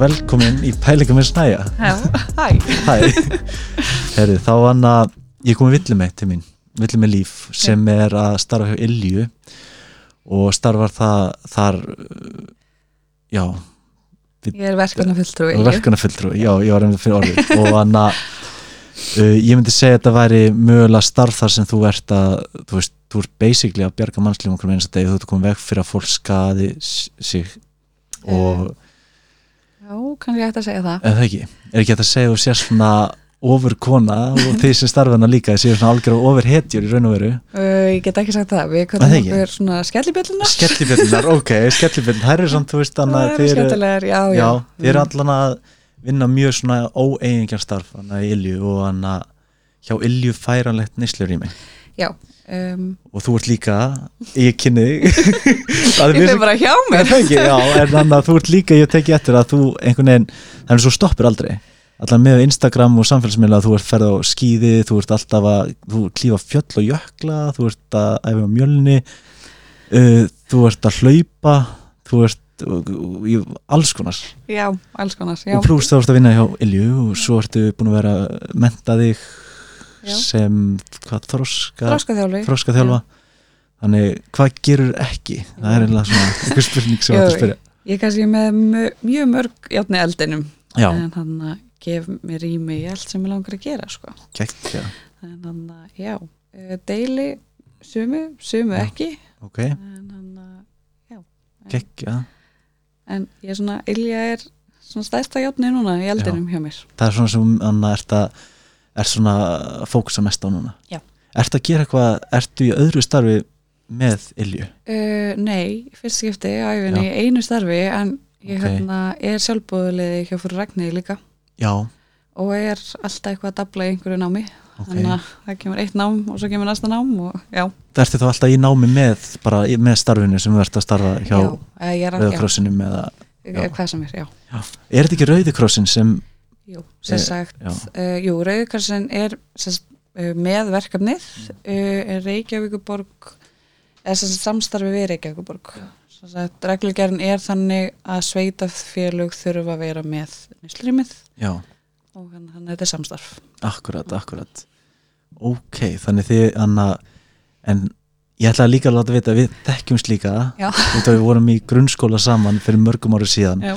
velkomin í pælingum með snæja. Já, hæ. Hæ, herri, þá hann að ég kom í Villumei til mín Villumei Líf sem er að starfa hjá Ilju og starfar það þar já, Ég er verkefna fulltrúi verkana fulltrú já, ég var einmitt fyrir orðið. Og hann að uh, ég myndi segja að þetta væri mögulega starf þar sem þú ert að þú veist, þú ert basically að bjarga mannslífum okkur með einsta degi, þú ert að koma veg fyrir að fólk skadi sig og Já, kannski hægt að segja það. Eða ekki, er ekki hægt að segja og sér svona ofur kona og þeir sem starfana líka séu svona algjör og ofur hetjur í raun og veru? Uh, Ég get ekki sagt það, við kallum okkur svona skellibjölluna skellibjörnar, ok, skellibjörnar það eru svona, þú veist, þannig að þeir eru já, já, þeir eru Mm. allan að vinna mjög svona óeigingjar starf þannig að Ilju og hann að hjá Ilju færanlegt nýslur í mig Já, um, og þú ert líka, ég kynni ég fyrir bara hjá mér. það ekki, já, en þannig að þú ert líka ég teki eftir að þú einhvern veginn þannig að svo stoppir aldrei. Allan með Instagram og samfélagsmiðla þú ert ferð á skíði, þú ert alltaf að þú klífa fjöll og jökla þú ert að æfa mjölni uh, þú ert að hlaupa þú ert uh, alls konar. Já, alls konar já. og pluss þá ert að vinna hjá Ilju og svo ertu búin að vera menta þig Já. sem hvað þroska þroska þjálfa þannig hvað gerur ekki? Það er eiginlega svona einhver spurning sem Já, þetta að spyrja. Ég er kannski með mjög mörg játni eldinum. Já, en hann gef mér í allt sem ég langar að gera sko. geggja en hann já eh, deili sumu, sumu Já. ekki. Ok, en hann að geggja en ég er svona, Ilja er svona stærsta játni núna í eldinum hjá mér. Það er svona sem Anna ert að er svona fókusa mest á núna. Já. ert að gera eitthvað, ertu í öðru starfi með Ilju? Uh, Nei, fyrst skipti æfinni í einu starfi en ég Ok. hérna, er sjálfbúðulegði hjá fyrir Ragnir líka. Já, og er alltaf eitthvað að dabla í einhverju námi. Ok. Þannig að það kemur eitt nám og svo kemur næsta nám og já, það ertu þá alltaf í námi með bara með starfinu sem ert að starfa hjá já, ég já, Rauðakrossinum eða, já. hvað sem er, já, er þetta ekki Rauðikrossin sem jú, sem Eh, sagt uh, jú, Rauðkarsin er sagt, uh, með verkefnið uh, er Reykjavíkuborg eða sem sagt, samstarfi við Reykjavíkuborg reglugerðin er þannig að sveitafélög þurfa að vera með nýslurýmið já, og þannig að þetta er samstarf. Akkurat, akkurat. Ok, þannig þið Anna, en ég ætla líka að láta vita við þekkjumst líka. Við vorum í grunnskóla saman fyrir mörgum ári síðan. Já.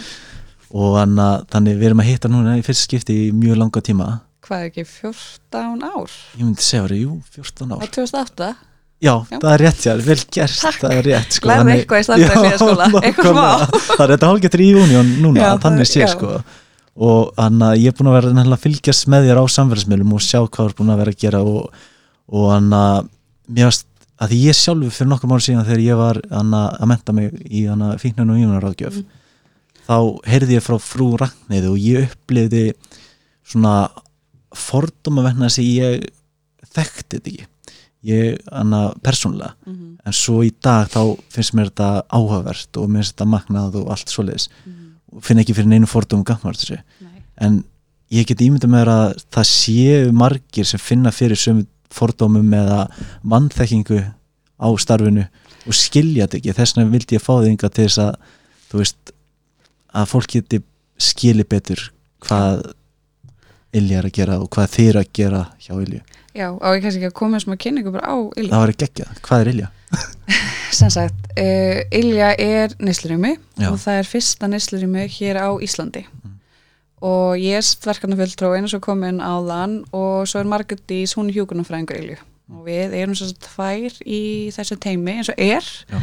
Og Anna, þannig við erum að hitta núna í fyrst skipti í mjög langa tíma hvað ekki, 14 ár ég myndi segja að jú, 14 á ár 2008 já, Já. það er rétt sér, vel gert Takk. það er rétt sko, þannig- eitthvað í Já, eitthvað smá. nákvæmlega. það er þetta hálfgetur í júnión núna, Já, þannig það- sé já. sko og Anna, ég er búin að vera nefnilega að fylgjast með þér á samfélagsmiðlum og sjá hvað er búin að vera að gera og, og Anna, mér varst að því ég sjálfur fyrir nokkur mánu síðan þegar ég var Anna, að menta mig í Anna, fíknun og ímunaráðgjöf Mm. Þá heyrði ég frá frú Ragnæði og ég upplifði svona fordóma vegna þess að ég þekkti þetta ekki. Ég, Anna, persónulega. Mm en svo í dag þá finnst mér þetta áhugavert og mér finnst þetta magnað og allt svoleiðis. Og finn ekki fyrir neinu fordóma gammar þessu. En ég get ímyndað með að það séu margir sem finna fyrir sömu fordómum eða vannþekkingu á starfinu og skilja þetta ekki. Þess vegna vildi ég fá þig inga til þess að þú veist að fólk geti skili betur hvað Ilja er að gera og hvað þeir að gera hjá Ilju Já, á ég kannski ekki að koma sem að kynningu bara á Ilja. það var ekki ekki, hvað er Ilja? Sem sagt, uh, Ilja er nýslurými og það er fyrsta nýslurými hér á Íslandi. Mm. Og ég er verkefna fulltróin og komin á þann og svo er Margrét Dís, hún er hjúkunarfræðingur Ilju. Og við erum svo tvær í þessu teimi eins og er. Já.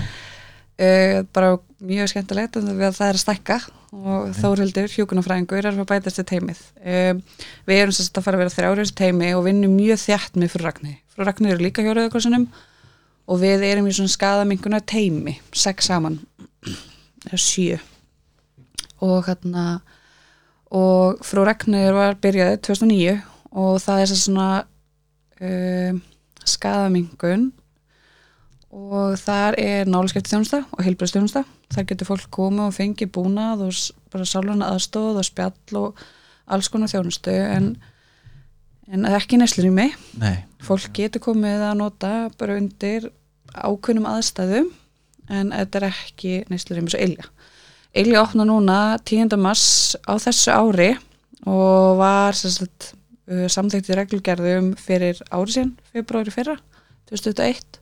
Uh, bara mjög skemmtilegt en það er að stækka og Þórhildur, hjúkunarfræðingur, er að bætast til teimið. Um, við erum sérst að fara að vera þrjárið þessu teimi og vinnum mjög þjætt með frú Ragnir. Frú Ragnir eru líka hjá Rauðakrossinum og við erum í svona skadaminguna teimi, sex saman, eða sjö. Og hérna, og frú Ragnir var byrjaði 2009 og það er svo svona um, skadamingun og þar er nálaskepti þjónusta og heilbreyðst þjónusta. Þar getur fólk komið og fengið búnað og bara sálfana aðstóð og spjall og alls konar þjónustu en, en ekki neslur í mig. Nei, Fólk getur komið að nota bara undir ákunnum aðstæðum en þetta er ekki neyslurum eins og Ilja Ilja opna núna 10. mars á þessu ári og var uh, samþykkt í reglugerðum fyrir árið sín, februari fyrra 2001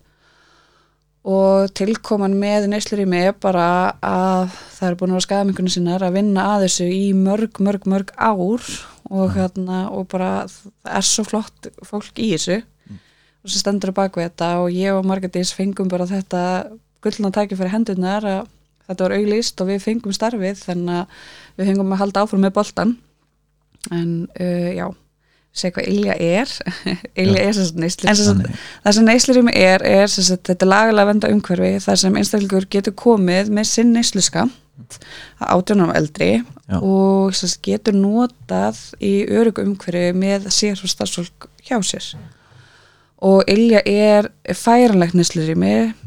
og tilkoman með neyslurými er bara að það er búin að vera skadamingunni sinnar að vinna að þessu í mörg, mörg, mörg ár og, hérna, og bara það er svo flott fólk í þessu. Mm. og sem stendur á bakvið þetta og ég og Margardís fengum bara þetta gullna tækja fyrir hendurnar að þetta var auglýst og við fengum starfið þannig að við fengum að halda áfram með boltan en uh, já segja hvað Ilja er. Ilja er þess að neyslir það sem neyslirum er, er sagt, þetta er lagalega venda umhverfi þar sem einstakleikur getur komið með sinn neysliska átjónum eldri Já. og sagt, getur notað í örugu umhverfi með sér og starfsfólk hjá sér. Og Ilja er færanlegt neyslirum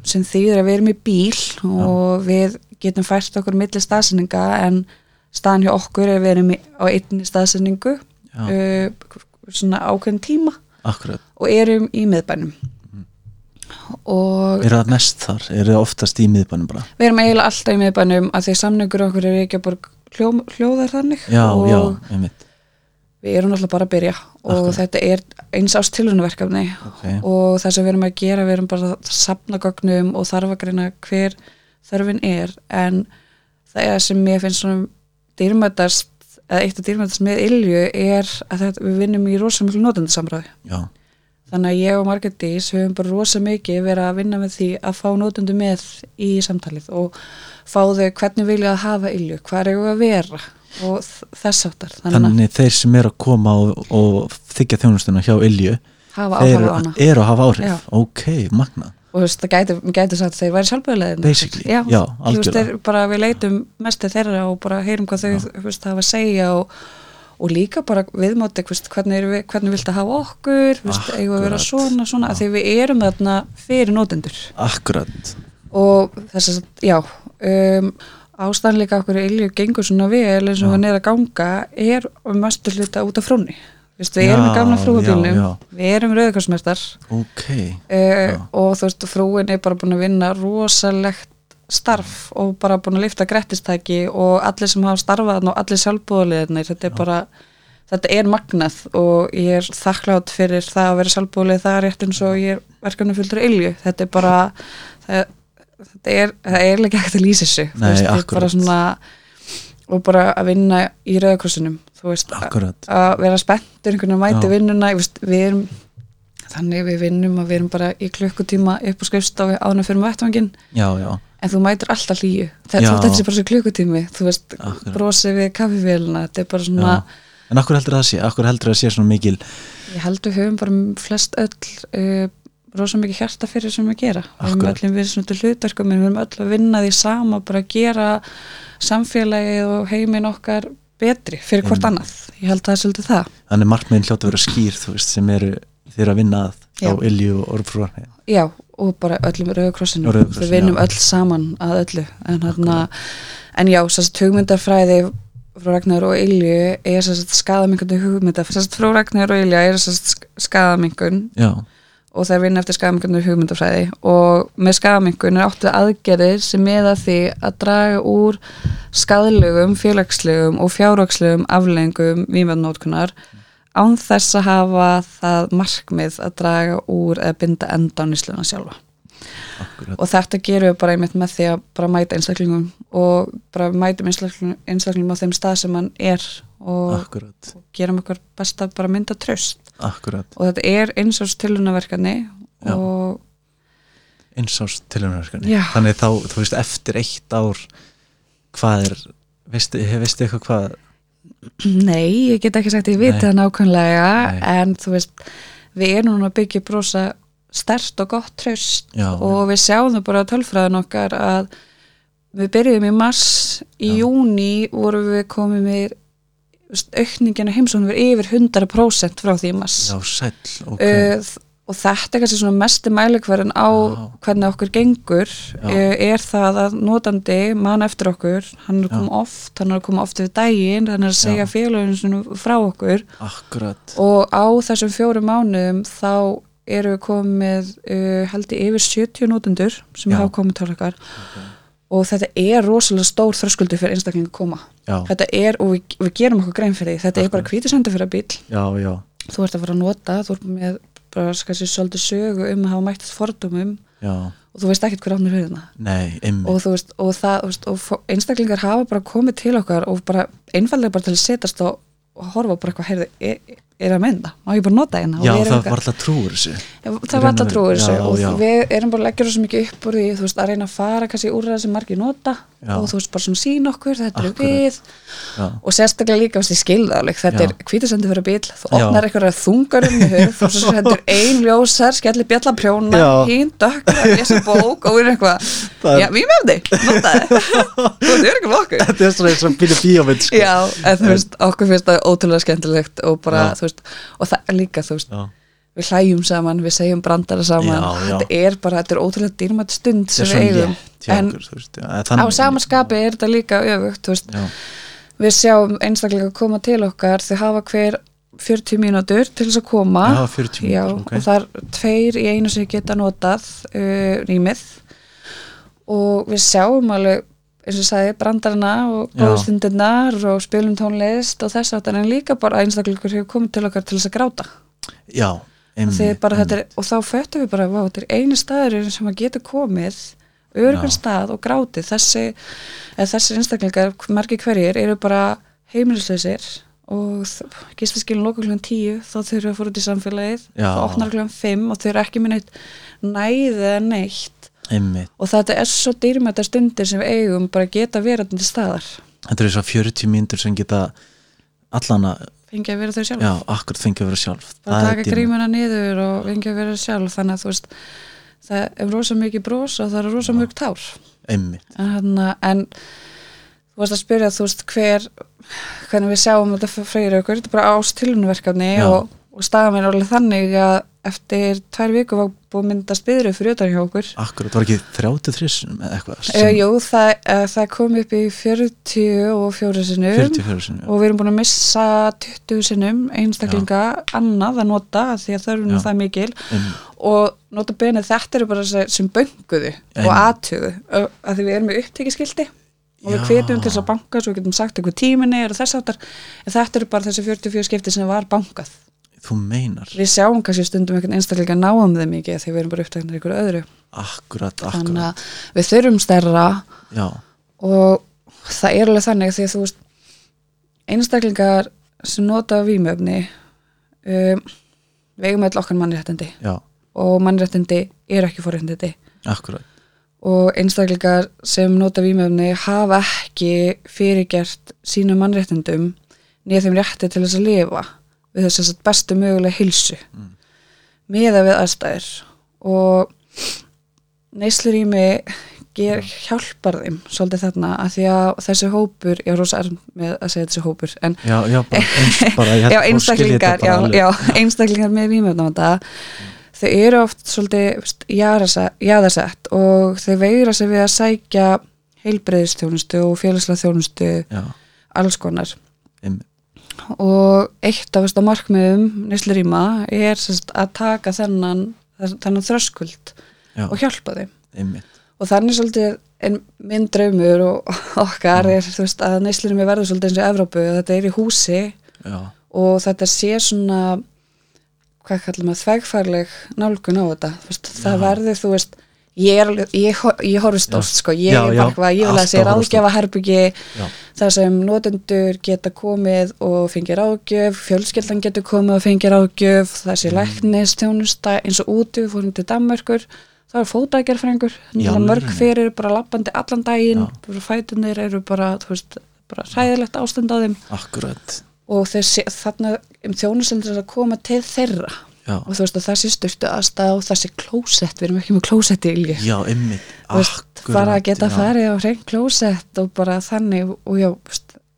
sem þýðir að við erum í bíl og Já. við getum fært okkur millir staðsendinga en staðan hjá okkur er við erum á einni staðsendingu uh, svona ákveðin tíma Akkurat. og erum í miðbænum mm. og Er það mest þar? Er það oftast í miðbænum bara? Við erum eiginlega alltaf í miðbænum að því samningur okkur er ekki að borg hljó, hljóðar þannig Já, já, einmitt Við erum alltaf bara að byrja og Akkurat. þetta er eins ást tilhörnuverkefni okay. og það sem við erum að gera, við erum bara að sapna gögnum og þarf að greina hver þörfin er en það er sem ég finnst svona dýrmættast eða eitt af dýrmæntast með Ilju er að þetta, við vinnum í rosa miklu nótendasamræði þannig að ég og Margretís höfum bara rosa mikið verið að vinna með því að fá nótendu með í samtalið og fá þau hvernig vilja að hafa Ilju, hvað eru að vera og þess áttar þannig, þannig þeir sem er að koma og, og þykja þjónustuna hjá Ilju þeir eru að hafa áhrif. Já. ok, magna og þú veist, það gæti, gæti sagt að þeir væri sjálfböðulegin basically, já, já algjörlega. bara við leitum mestu þeirra og bara heyrum hvað þau veist, hafa að segja og, og líka bara viðmáti hvernig, við, hvernig vilt að hafa okkur veist, eigum að vera svona, svona því við erum þarna fyrir nótendur akkurat. Og þess að, já um, ástæðanleika okkur í ilju gengur svona vel eins og hann er að ganga er um mestu hluta út af frónni Vistu, við já, erum í gamla frúabílnum, við erum rauðkarsmestar okay, uh, og þú veist, frúin er bara búin að vinna rosalegt starf og bara búin að lifta grettistæki og allir sem hafa starfað og allir sjálfbúðuleginir, þetta er já. bara þetta er magnað og ég er þakklátt fyrir það að vera sjálfbúðuleg það er rétt eins og ég er verkefni fullur ilju, þetta er bara það, þetta er, það er ekki ekkert að lýsa þessu, þú veist, bara svona og bara að vinna í rauðkrossinum þú veist, að vera spenntur einhvern veginn að mæti Já. vinnuna veist, við erum, þannig við vinnum að við erum bara í klukkutíma upp á skrifstofi ánum fyrir vettvangin en þú mætur alltaf líu þetta, er bara svo klukkutími þú veist, brosi við kaffivélina þetta er bara svona Já. En akkur heldur það að sé, akkur heldur það að sé svona mikil Ég heldur höfum bara flest öll uh, rosa mikið hjarta fyrir sem við gera. Við höfum öllum við svona hlutverkum við höfum öll að vinna því sama bara að gera samfélagið og heimin okkar betri fyrir hvort annað. Ég held að það er svolítið það. Þannig markmiðin hljótt að vera skýr þú veist sem eru þeirra að vinna að á Ilju og Orfrúar Já og bara öllum Rauðkrossinu við vinnum já. öll saman að öllu. En, hana, en já, sérst hugmyndarfræði frá Ragnar og Ilju er sérst skadamingunni hugmyndar sérst frá Ragnar og Ilju er sérst skadamingun Já og er vinna eftir skadamingunni hugmyndafræði. Og með skadamingun er áttu aðgerðir sem meða því að draga úr skadlegum, félagslegum og fjárvakslegum aflengum výmjöndnótkunar án þess að hafa það markmið að draga úr eða binda enda á nýsluna sjálfa. Akkurat. og þetta gerum við bara einmitt með því að bara mæta einstaklingum og bara mætum einstaklingum, einstaklingum á þeim stað sem hann er og, og gerum okkur best að bara mynda tröst Akkurat. og þetta er einsás tilhörnaverkani og einsás tilhörnaverkani þannig þá, þú veist, eftir eitt ár hvað er veistu, veistu eitthvað hvað Nei, ég get ekki sagt ég viti það nákvæmlega Nei. en þú veist við erum núna að byggja brosa stert og gott tröst já, og já. við sjáum það bara á tölfræðin okkar að við byrjuðum í mars í já. júni vorum við komið með aukningina heimsóknum verið yfir 100% frá því mass Já, sæl, ok. Uh, og þetta er kannski svona mestu mælikverðin á Já. hvernig okkur gengur. Uh, er það að notandi mann eftir okkur, hann er koma oft hann er koma oft við daginn, hann er að segja félaginu frá okkur. Akkurat. og á þessum fjórum mánuðum þá eru við komið uh, held ég yfir 70 nótundur sem hafa komið til okkar og þetta er rosalega stór þröskuldur fyrir einstakling að koma. Já, þetta er, og við, við gerum okkur grein fyrir því þetta er bara hvítusendur fyrir bíl já, já, þú ert að fara að nota, þú ert með bara kannski svolítið sögu um að hafa mættast fordumum já, og þú veist ekkert hver átnir einmitt. Og veist, og það, veist, og einstaklingar hafa bara komið til okkar og bara einfallega bara til að setjast og, horfa bara eitthvað, heyrðu, er, er að mynda. Má ég bara nota hérna? Já, það var alltaf trúur þessu. Það var alltaf trúið þessu. Og já. við erum bara að leggja svo mikið upp úr því þú veist, að reyna að fara kannski úr það sem margir nota Já. og þú veist, bara svona sín okkur þetta Akkurat. við. Já, og sérstaklega líka, veist, ég skilða alveg þetta er hvítasendi fyrir bíl, þú opnar eitthvað þungar um í hug og svo sendur ein ljósar, skellir bjalla prjóna Já. hín dökkur að lesa bók og við erum eitthvað, Veist, og það er líka, þú veist, já, við hlæjum saman, við segjum brandara saman, Já, já. þetta er bara, þetta er ótrúlega dýrmætt stund sem við eigum, en á samanskapi er þetta líka öfugt, við sjáum einstaklega koma til okkar, þau hafa hver 40 mínútur til þess að koma. Já, 40 Já, mínútur, ok. og það er tveir í einu sem geta notað uh, rýmið. Og við sjáum alveg eins og ég sagði, brandarana og góðstundirnar og spilum tónlist og þess aftan en líka bara einstaklingur hefur komið til okkar til þess að gráta. Já, einmitt, og þá föttum við bara vá, þetta er einu staður sem að geta komið Já. stað og grátið. Þessi, þessi einstaklingar margir hverjir eru bara heimilislausir og gistaskilin loka klukkan tíu þá þau eru að fóra út í samfélagið. Þá opnar klukkan fimm og þau eru ekki með neitt næði eða neitt einmitt, og þetta er svo dýrmættar stundir sem við eigum bara geta verið til staðar. Þetta er svo 40 mínútur sem geta allana, fengið að vera þau sjálf. Já, akkur fengið að vera sjálf. Bara taka grímuna niður og fengið að vera sjálf. Þannig að þú veist það er rosa mikið brós og það er rosa mörg tár. Einmitt, en, hana, en þú veist að spyrja þú veist hver hvernig við sjáum þetta freyri okkur. Þetta er bara ástilunverkefni og, og staða mér alveg þannig að eftir tvær viku var búið að mynda spiðru fyrir utan hjá okkur. Akkur, það var ekki 33 sinum eða eitthvað uh, sem- Jú, það, uh, það kom upp í 40 og fjóru sinnum. 44 sinum, og við erum búin að missa 20 sinnum einstaklinga annað að nota því að þörfum Já. það mikil. Einmitt, og nota benið þetta eru bara sem, bönguðu og Einmitt. aðtögu að því við erum með upptekjaskildi og við Já. hvetjum til þess að banka svo við getum sagt eitthvað tíminni og þess áttar en þetta eru bara þessi 44 skipti sem var bankað þú meinar? Við sjáum kannski stundum einhvern einstaklinga náum þeim ekki því við erum bara uppteknir ykkur öðru. Akkurat, þannig akkurat, að við þurfum stærra já, og það er alveg þannig því að þú veist einstaklingar sem nota vímöfni um, við eigum öll okkar mannréttindi. Já, og mannréttindi er ekki fórréttindi akkurat. Og einstaklingar sem nota vímöfni hafa ekki fyrirgert sínum mannréttindum niður þeim rétti til þess að lifa við þess að bestu mögulega hilsu Mm. miða við aðstæður. Og neyslurými ger, hjálpar þeim svolítið þarna að því að þessi hópur, ég er rosa erm með að segja þessi hópur en já, já, bara, eins, bara já, einstaklingar, einstaklingar með vímöfnavanda þau eru oft svolítið jaðarsett og þau veira sig við að sækja heilbreyðistjónustu og félagslega þjónustu alls konar. Einmitt, og eitt af að markmiðum nýsluríma er sest, að taka þennan, þennan þröskuld já, og hjálpa þeim. Einmitt. Og þannig svolítið en minn draumur og okkar er þú veist, að neyslurými verður svolítið eins og Evrópu þetta er í húsi já, og þetta sé svona hvað kallum að þvegfærleg nálgun á þetta. Veist, það Já. verður þú veist ég, er, ég, ég horfi stórt sko, ég Já, er bara hvað, ég vil að horfa ráðgjafa herbyggi þar sem notendur geta komið og fengið ráðgjöf, fjölskyldan getur komið og fengið ráðgjöf, það Mm. læknis þjónusta eins og við fórum til Danmörkur það er fótækjarfrængur mörg fyrir bara lappandi allan daginn fætunir eru bara, þú veist, bara hræðilegt ástand á þeim. Akkurat. Og þessi, þarna um þjónustendur að koma til þeirra já, og þú veist að þessi styrtu aðstæð og þessi klósett, við erum ekki með klósett í ilgi já, Þú veist, bara að geta já. farið á hrein klósett og bara þannig og já,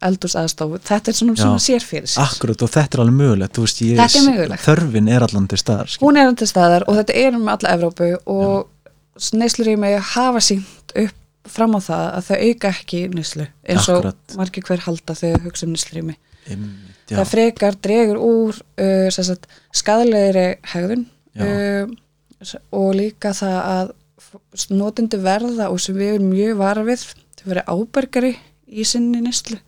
eldurs aðstofu þetta er svona, Já. svona sér fyrir sér akkurat og þetta er alveg mögulegt veist, ég, er mögulegt. þörfin er allan til staðar skil. hún er til staðar og þetta er um alla Evrópu og neyslurými hafa sínt upp fram á það að þau auka ekki nyslu eins og Akkurat. margir hver halda þau hugsa um neyslurými einmitt, já, það frekar dregur úr uh, skadlegri hegðun uh, og líka það að notendu verða og sem við erum mjög vara við þau verið ábergari í sinni neslu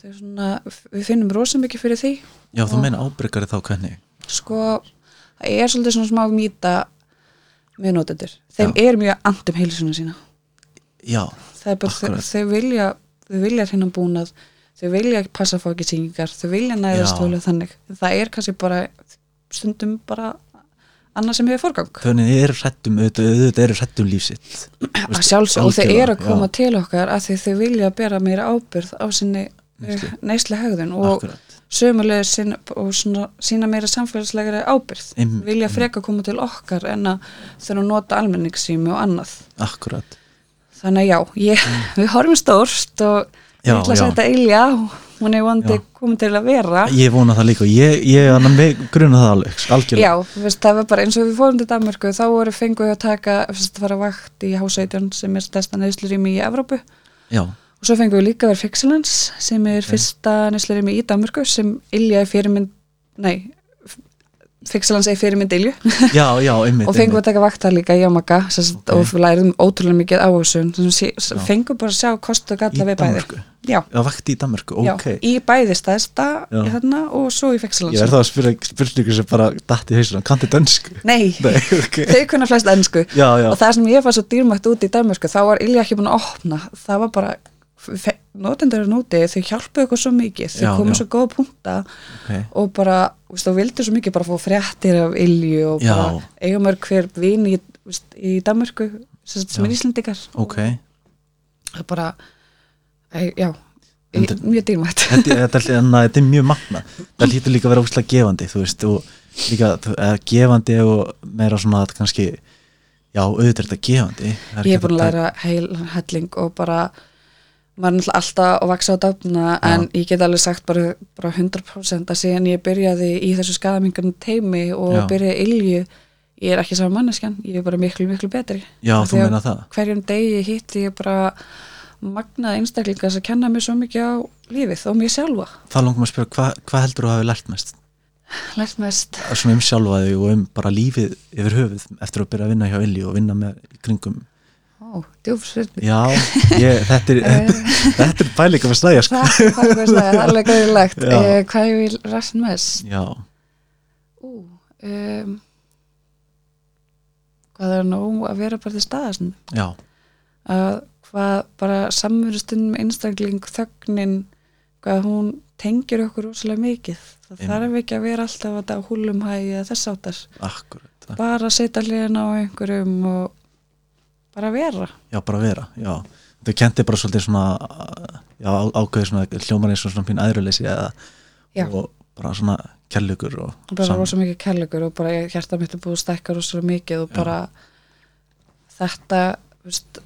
svona, við finnum rosa mikið fyrir því. Já, þú meina ábyrgari þá hvernig? Sko, það er svolítið svona smá mýta með notendur. Þeim Já. er mjög andum heilsuna sína. Já, bara, þau, Akkurat. þau vilja vilja hérna búnað þau vilja passa að fá ekki sýningar þau vilja næðast tólu þannig. Það er kannski bara stundum bara annað sem hefur forgang. Þannig þið eru auðvitað, auðvitað eru hrættum lífsitt að sjálfsög og þau eru að koma já. til okkar að því þau vilja bera meira ábyrð á sinni Neyslu. neyslu hegðun og sömulega sína, og svona, sína meira samfélagslegri ábyrð Einmitt, vilja freka koma til okkar en að að nota almenningssými og annað. Akkurat. Þannig að já, ég, við horfum stórt og ég ætla að setja Ilja hún er vandi Já. komin til að vera. Ég vona það líka. Ég, ég gruna það alveg algjörlega, Já, veist, það var bara eins og við fórum til Danmarku þá voru fenguð að taka fyrst að fara á vakt í H17 sem er stærsta neðslurými í Evrópu. Já, og svo fengum við líka að vera Fixelance sem er fyrsta neðslurými í Danmarku sem Ilja er fyrirmynd nei, Fixelance er fyrirmynd Ilju já, já, einmitt, og fengum að taka vakta líka í Yamaga sest, Ok. og við lærum ótrúlega mikið á þessu. Já. fengum bara að sjá kost og galla við bæði. Danmörku? Já, já, vakti í Danmörku, já, ok. í bæði stæðsta Já. hérna, og svo í ég Fixelance er það að spyrja spurningu sem bara datti í hausuna, kanti dönsku? Nei, nei, ok. Þau kunna flest já, já, og það sem ég fann svo dýrmætt út í Danmarku þá var Ilja ekki búin að opna. Það var bara, notendur að nóti þau hjálpuðu okkur svo mikið þau Já, komu já. svo góða punta ok og bara, veist, þá vildu svo mikið bara fá fréttir af Ilju og Já. bara eiga mörg hver vin í, í Danmarku sem, er Já. Íslendingar ok, það er bara e, já, En í, þetta- mjög dýrmætt þetta, þetta, er mjög magna það lítur líka að vera úslega gefandi þú veist, og líka gefandi og meira svona að kannski já, auðvitað er þetta gefandi er ég er búin að læra heil helling og bara maður er náttúrulega alltaf að vaksa á dafna en ég get alveg sagt bara, bara 100% að síðan ég byrjaði í þessu skadamingarnu teimi og Já. byrjaði ilju ég er ekki saman manneskjan, ég er bara miklu, miklu betri. Já, þú meina það. hverjum degi hitti ég bara magnaði einstaklinga sem kenna mér svo mikið á lífið og mér sjálfa. Þá langum að spyrja, hvað hva heldur þú að hafa lært mest? Lært mest? Svona um sjálfa þig og um bara lífið yfir höfuð eftir að byrja að vinna hjá Illi og vinna með kringum Ó, djúfsvirði já, ég, þetta er þetta, þetta er bæleika með stæja sko. Það er hvað það er alveg gæðilegt eh, Hvað ég vil ræst mest? já, Ú, um, hvað er nóg að vera bara til staðast já, að hvað bara samverðustund með einstakling þögnin hvað hún tengir okkur rosalega mikið. Það Einmitt. þarf ekki að vera alltaf að húlum hægi eða þess áttar bara setja hliðin á einhverjum og bara vera. Já, bara vera, já. Þau kenti bara svolítið svona já, á- ákveðið svona hljómar eins og svona pín Já. og bara svona kærleikur og bara sam- rosa mikið kærleikur og bara hjarta mitt er búið að stækka rosa mikið og Já. bara þetta veist,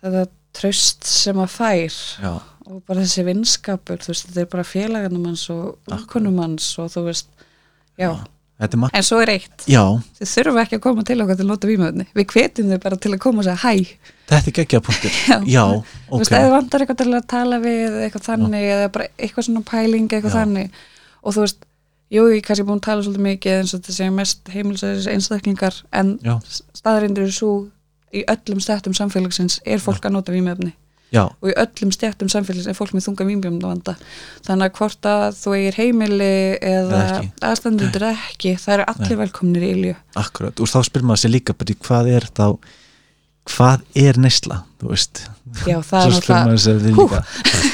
þetta tröst sem að fær já, og bara þessi vinskapur þú veist, þetta er bara félaganum hans og umkonum hans og þú veist já, þetta margt en svo er eitt. Já, þau þurfa ekki að koma til okkar til að nota vímöðni við hvetjum þau bara til að koma og segja hæ. Þetta er geggja punktur. Já. já, þú veist, eða vantar eitthvað til að tala við eitthvað þannig, eða bara eitthvað svona pæling eitthvað Já. þannig. Og þú veist, jú, ég er kannski búin að tala svolítið mikið eins og þetta séu mest heimilsæðis einstaklingar en já, staðarindur er svo í öllum stættum samfélagsins er fólk að nota vímöfni já, og í öllum stjættum samfélags er fólk með þunga vímjöfnavanda þannig að hvort að þú eigir heimili eða Eða ekki. það eru allir velkomnir í ilju akkurat. Og þá spyrir maður sér líka hvað er þá hvað er neysla, þú veist já það er náttúrulega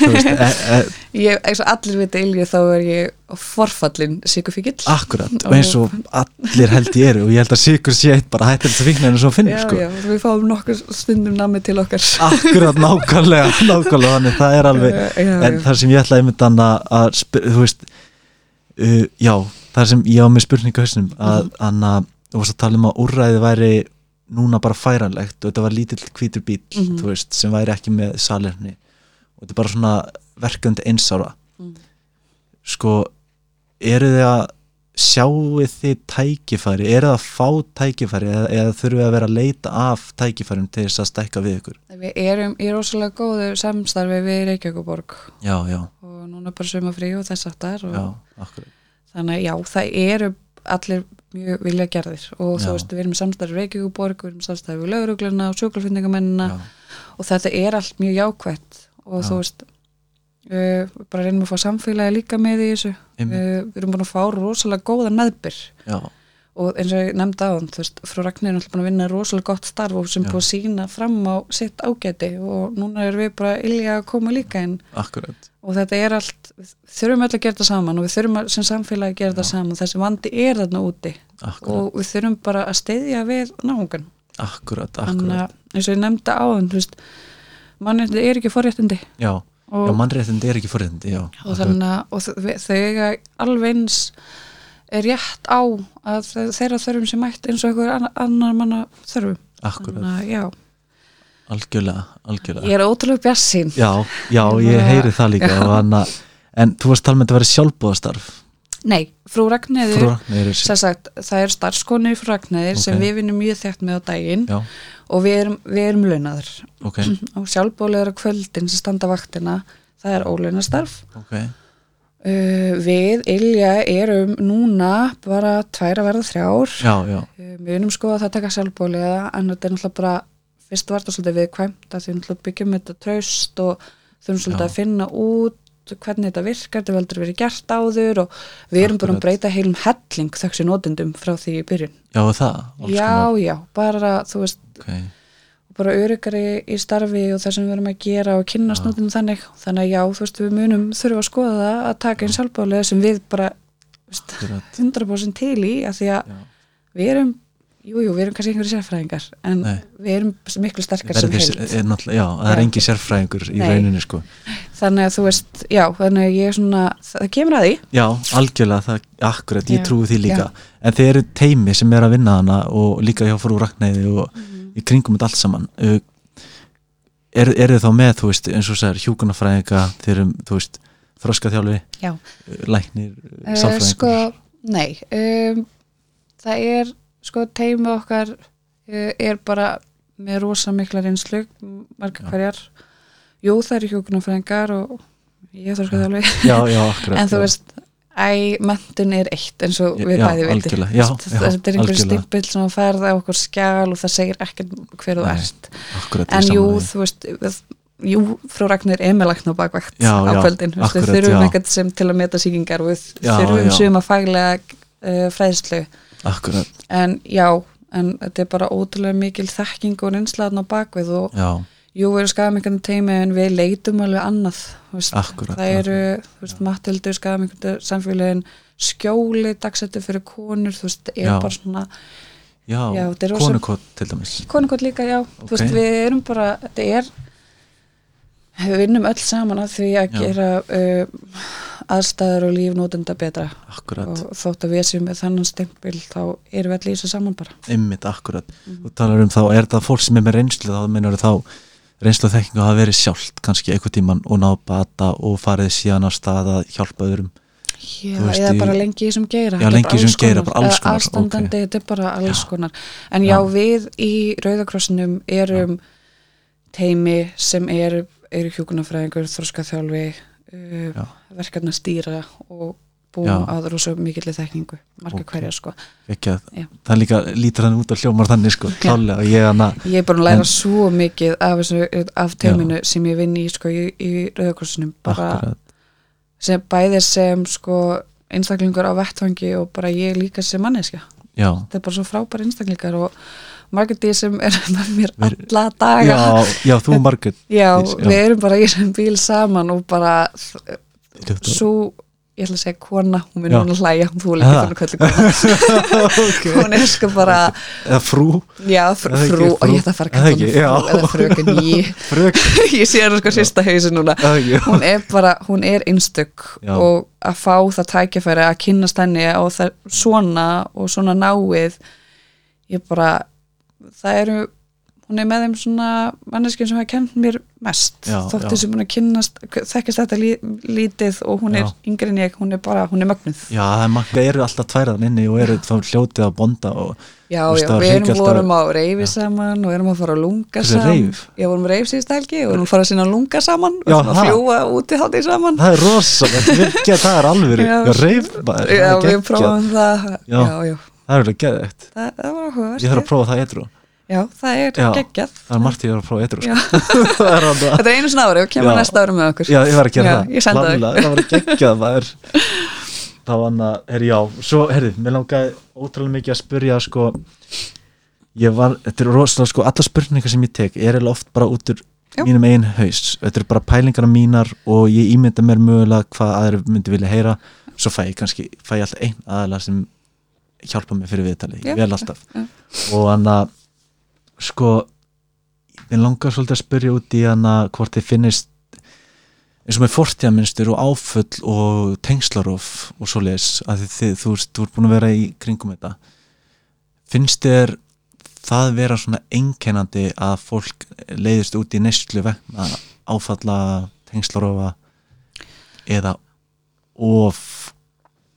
e, e, ég, eins og allir vita ilju þá er ég forfallin síkufíkil akkurat og eins og allir held ég eru og ég held að sigur sé eitt bara hættir þetta vikna en svo finnur já, sko. já, við fáum nokkur stundum nammi til okkar. Akkurat nákvæmlega, nákvæmlega þannig það er alveg, Já, já, en það sem ég ætlaði annað að, spyr, þú veist uh, já, það sem ég á með spurningu hausnum að Mhm. anna, þú veist að tala um að úrræði væri núna bara færanlegt og þetta var lítill hvítur bíl, Mhm. þú veist, sem væri ekki með salerni. Og þetta er bara svona verkandi einsára. Mhm. sko eru þið að sjáu þið tækifæri? Eru það að fá tækifæri eða, eða þurfum við að vera að leita af tækifærum til þess að stækka við ykkur? Við erum í rosalega góðu samstarfi við Reykjavíkuborg já, já, og núna bara sumafrí og þess aftar og já, þannig að já, það eru allir mjög vilja gerðir. Og þú veist, við erum í samstæður Reykjavíkuborg, við erum í samstæður við laurugluna og sjúkrafyndingamennina já, og þetta er allt mjög jákvætt. Og Já. þú veist uh, bara reynum að fá samfélagi líka með í þessu. Uh, við erum búin að fá rosalega góðan meðbyr. Já, og eins og ég nefndi á hann, þú veist, frú Ragnir er alltaf búin að vinna rosalega gott starf og sem Já. búin að sína fram á sitt ágæti. Og núna erum við bara ilja að koma líka inn. Akkurat. Og þetta er allt, þurfum öll að gera þetta saman og við þurfum að, sem samfélagi að gera þetta saman. Þessi vandi er þarna úti. Akkurat, og við þurfum bara að steyðja við náungan akkurat, þannig akkurat. að eins og ég nefndi á hann, þú veist mannréttindi er ekki forréttindi. Já, og, já mannréttindi er ekki forréttindi, já, og þannig að og þau alveg eins er rétt á að þe- þeirra þörfum sem mætt eins og einhver annar, manna þörfum. Akkurat algjörlega, algjörlega. Ég er ótrúlega bjassín já, já, Ég heyri það líka hana, en þú varst þetta að vera sjálfbúðastarf nei, frú Ragnæður frú sem sagt, það er starfskonir frú Ragnæður sem Ok. við vinnum mjög þétt með á daginn já, og við erum, við erum launaður ok, og sjálfbólegur á kvöldin sem standa vaktina það er ólaunastarf ok uh, við Ilja erum núna bara tvær að verða þrjár. Já, já, uh, við erum sko að það taka sjálfbólega en þetta er náttúrulega bara fyrst var þetta svolítið viðkvæmt að því náttúrulega byggjum þetta traust og þurfum svolítið Já. að finna út hvernig þetta virkar, þetta veldur verið gert áður og við erum bara að breyta heilum helling þessi notendum frá því í byrjun. Já, það já, já, bara þú veist ok, bara öryggari í starfi og það sem við erum að gera og kynna Já. snúðum þannig þannig að já, þú veist, við munum þurfa að skoða það að taka einn sjálfbálega sem við bara þú veist, akkurat 100% til í að því að já. við erum jú, jú, við erum kannski einhverju sérfræðingar en Nei. við erum miklu sterkar sem náttúrulega, já, það er Já. engi sérfræðingur í Nei. rauninni sko þannig að þú veist, já, þannig að ég er svona það kemur að því já, algjörlega, það, akkurat, ég Já, trúi því líka en þeir eru teimi sem er að vinna hana og líka hjá frú Ragnæði og Mhm. Í kringum þetta allt saman. Uh, er, er þið þá með, þú veist, eins og segir hjúkunarfræðinga, þeir eru, þú veist þroskaþjálfi, já, uh, læknir uh, uh, sko, nei um, það er sko teimi okkar uh, er bara með rosa mikla reynslu marga Já. hverjar. Jú, það eru hjókunarfræðingar og ég þarf þjálfi já, já, akkurat en þú veist, æ, mentin er eitt eins og við bæði já, þetta er einhver stimpill sem að ferða á okkur skjál og það segir ekkert hver þú ert. en jú, þú veist jú, frú Ragnir er með lagn á bakvægt Já, á já, kvöldin, þú veist, við þurfum eitthvað sem til að meta sýkingar og við þurfum já. suma faglega uh, fræðslu. Akkurat, en já, en þetta er bara ótrúlega mikil þekking og reynslaðan á bakvið og já, jú, við erum skafamengandi teimi en við leitum alveg annað veist, akkurat það eru, veist, matildur skafamengandi samfélagin skjóli dagsettu fyrir konur, þú veist, er Já. bara svona já, Já, konukott til dæmis. Konukot líka, já, Ok. þú veist, við erum bara þetta er við vinnum öll saman að því að Já. gera uh, aðstæður og líf nótenda betra. Akkurat, og þótt að við séum með þannan stempil þá erum við allir í þessu saman bara. Ymmit, akkurat Mhm. þú talar um þá, er það fólk sem er með reynslu þá meinar þá reynslu og þekkingu hafa verið sjálft kannski einhvern tíman og náð bata og farið síðan á stað að hjálpa öðrum Já, veist, eða bara lengi í þessum geira Já, lengi í alls geira, bara alls konar, aðstandandi, ok. þetta er bara alls Já. konar en já, Já. við í Rauðakrossinum erum teimi sem er, eru hjúkunarfræðingur þróskaþjálfi uh, Já. verkefna stýra og búum að rosa mikilli þekkingu marga Ok. hverja sko. Að, það er líka lítur hann út og hljómar þannig sko, klálega og ég hana ég er bara að læra En- svo mikið af, af teiminu sem ég vinn í sko í, í Rauðakrossinum bara akkurat, sem bæði sem sko einstaklingur á vettfangi og bara ég líka sem manneskja. Já, þetta er bara svo frábæri einstaklingar og því sem er með mér alla daga. Já, já, þú Margrét Já, við erum bara í þessum bíl saman og bara svo, ég ætla að segja kona hún minn hún að hlæja, þú er líka Ha. fyrir köllu kona. Hún er sko bara eða frú, já, fr Er það ekki frú, og frú? ég ætla að fara að Er kalla ekki? hún frú eða fröken frök ég sé hann sko sérsta hausin núna. Hún er bara, hún er einstök Já. og að fá það tækjafæri að kynnast henni á það svona og svona náið ég bara það eru, hún er með þeim svona manneskjum sem hafa kent mér mest Já, þótt já. þessi búin að kynnast þekkist þetta lí, lítið og hún er Já. yngri en ég, hún er bara, hún er mögnuð. Já, það er eru alltaf tværaðan inni og eru þá hljótið að bonda og já, já, við vorum á reyfi saman og erum að fara að lunga saman. já, vorum reyf síðust helgi og erum að fara að sinna lunga saman og svona ha? fljúa úti hátti saman. Það er rosalegt, virkja það er alveg Já. já, er við prófum það. Já. það er áhugavert. Ég þarf að prófa það edru já, það er geggjað. það er ég að prófa edru það hann þetta er einu svona ári og kemur Já. næsta ári með okkur. Já, ég var að gera Já, það. ég þau. Klálega, Það var geggjað það er Það var hann að, herri já Svo, herri, mér langaði ótrúlega mikið að spyrja sko Ég var, þetta er rosalega sko Alla spurningar sem ég tek er eða oft bara út úr Já. mínum eigin haus Þetta er bara pælingar mínar og ég ímynda mér mögulega hvað aðri myndi vilja heyra. Svo fæ ég kannski, fæ ég alltaf einn aðalega sem hjálpa mér fyrir viðtali Já, Vel alltaf. Og hann að sko Mér langar svolítið að spyrja út í hann að hvort þið finnist eins og með fortíðaminstur og áfull og tengslarof og svoleiðis að þið, þú veist, þú ert búin að vera í kringum þetta. Finnst þér það vera svona einkennandi að fólk leiðist út í neyslu vegna áfalla tengslarofa eða of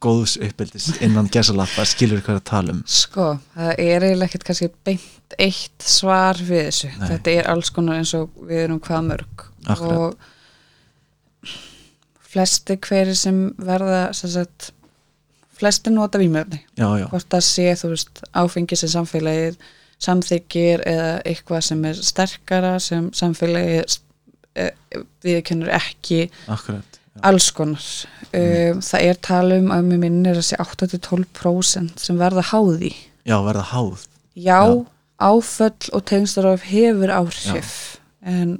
góðs uppbyldis innan gesalappa skilur hvað er að tala um Sko, það er eiginlega ekkert kannski beint eitt svar við þessu. Nei. Þetta er alls konar eins og við erum hvað mörg. Akkurat. Og flesti hverju sem verða, sem sagt, flesti nota já, Hvort það sé, þú veist, áfengi sem samfélagið samþykir eða eitthvað sem er sterkara sem samfélagið eh, viðkennur ekki akkurat. Alls konar. Um, það er tala um að mér minnir að sé 8-12% sem verða háði já, verða háð. Já, Já. áföll og tengstaraf hefur áhrif en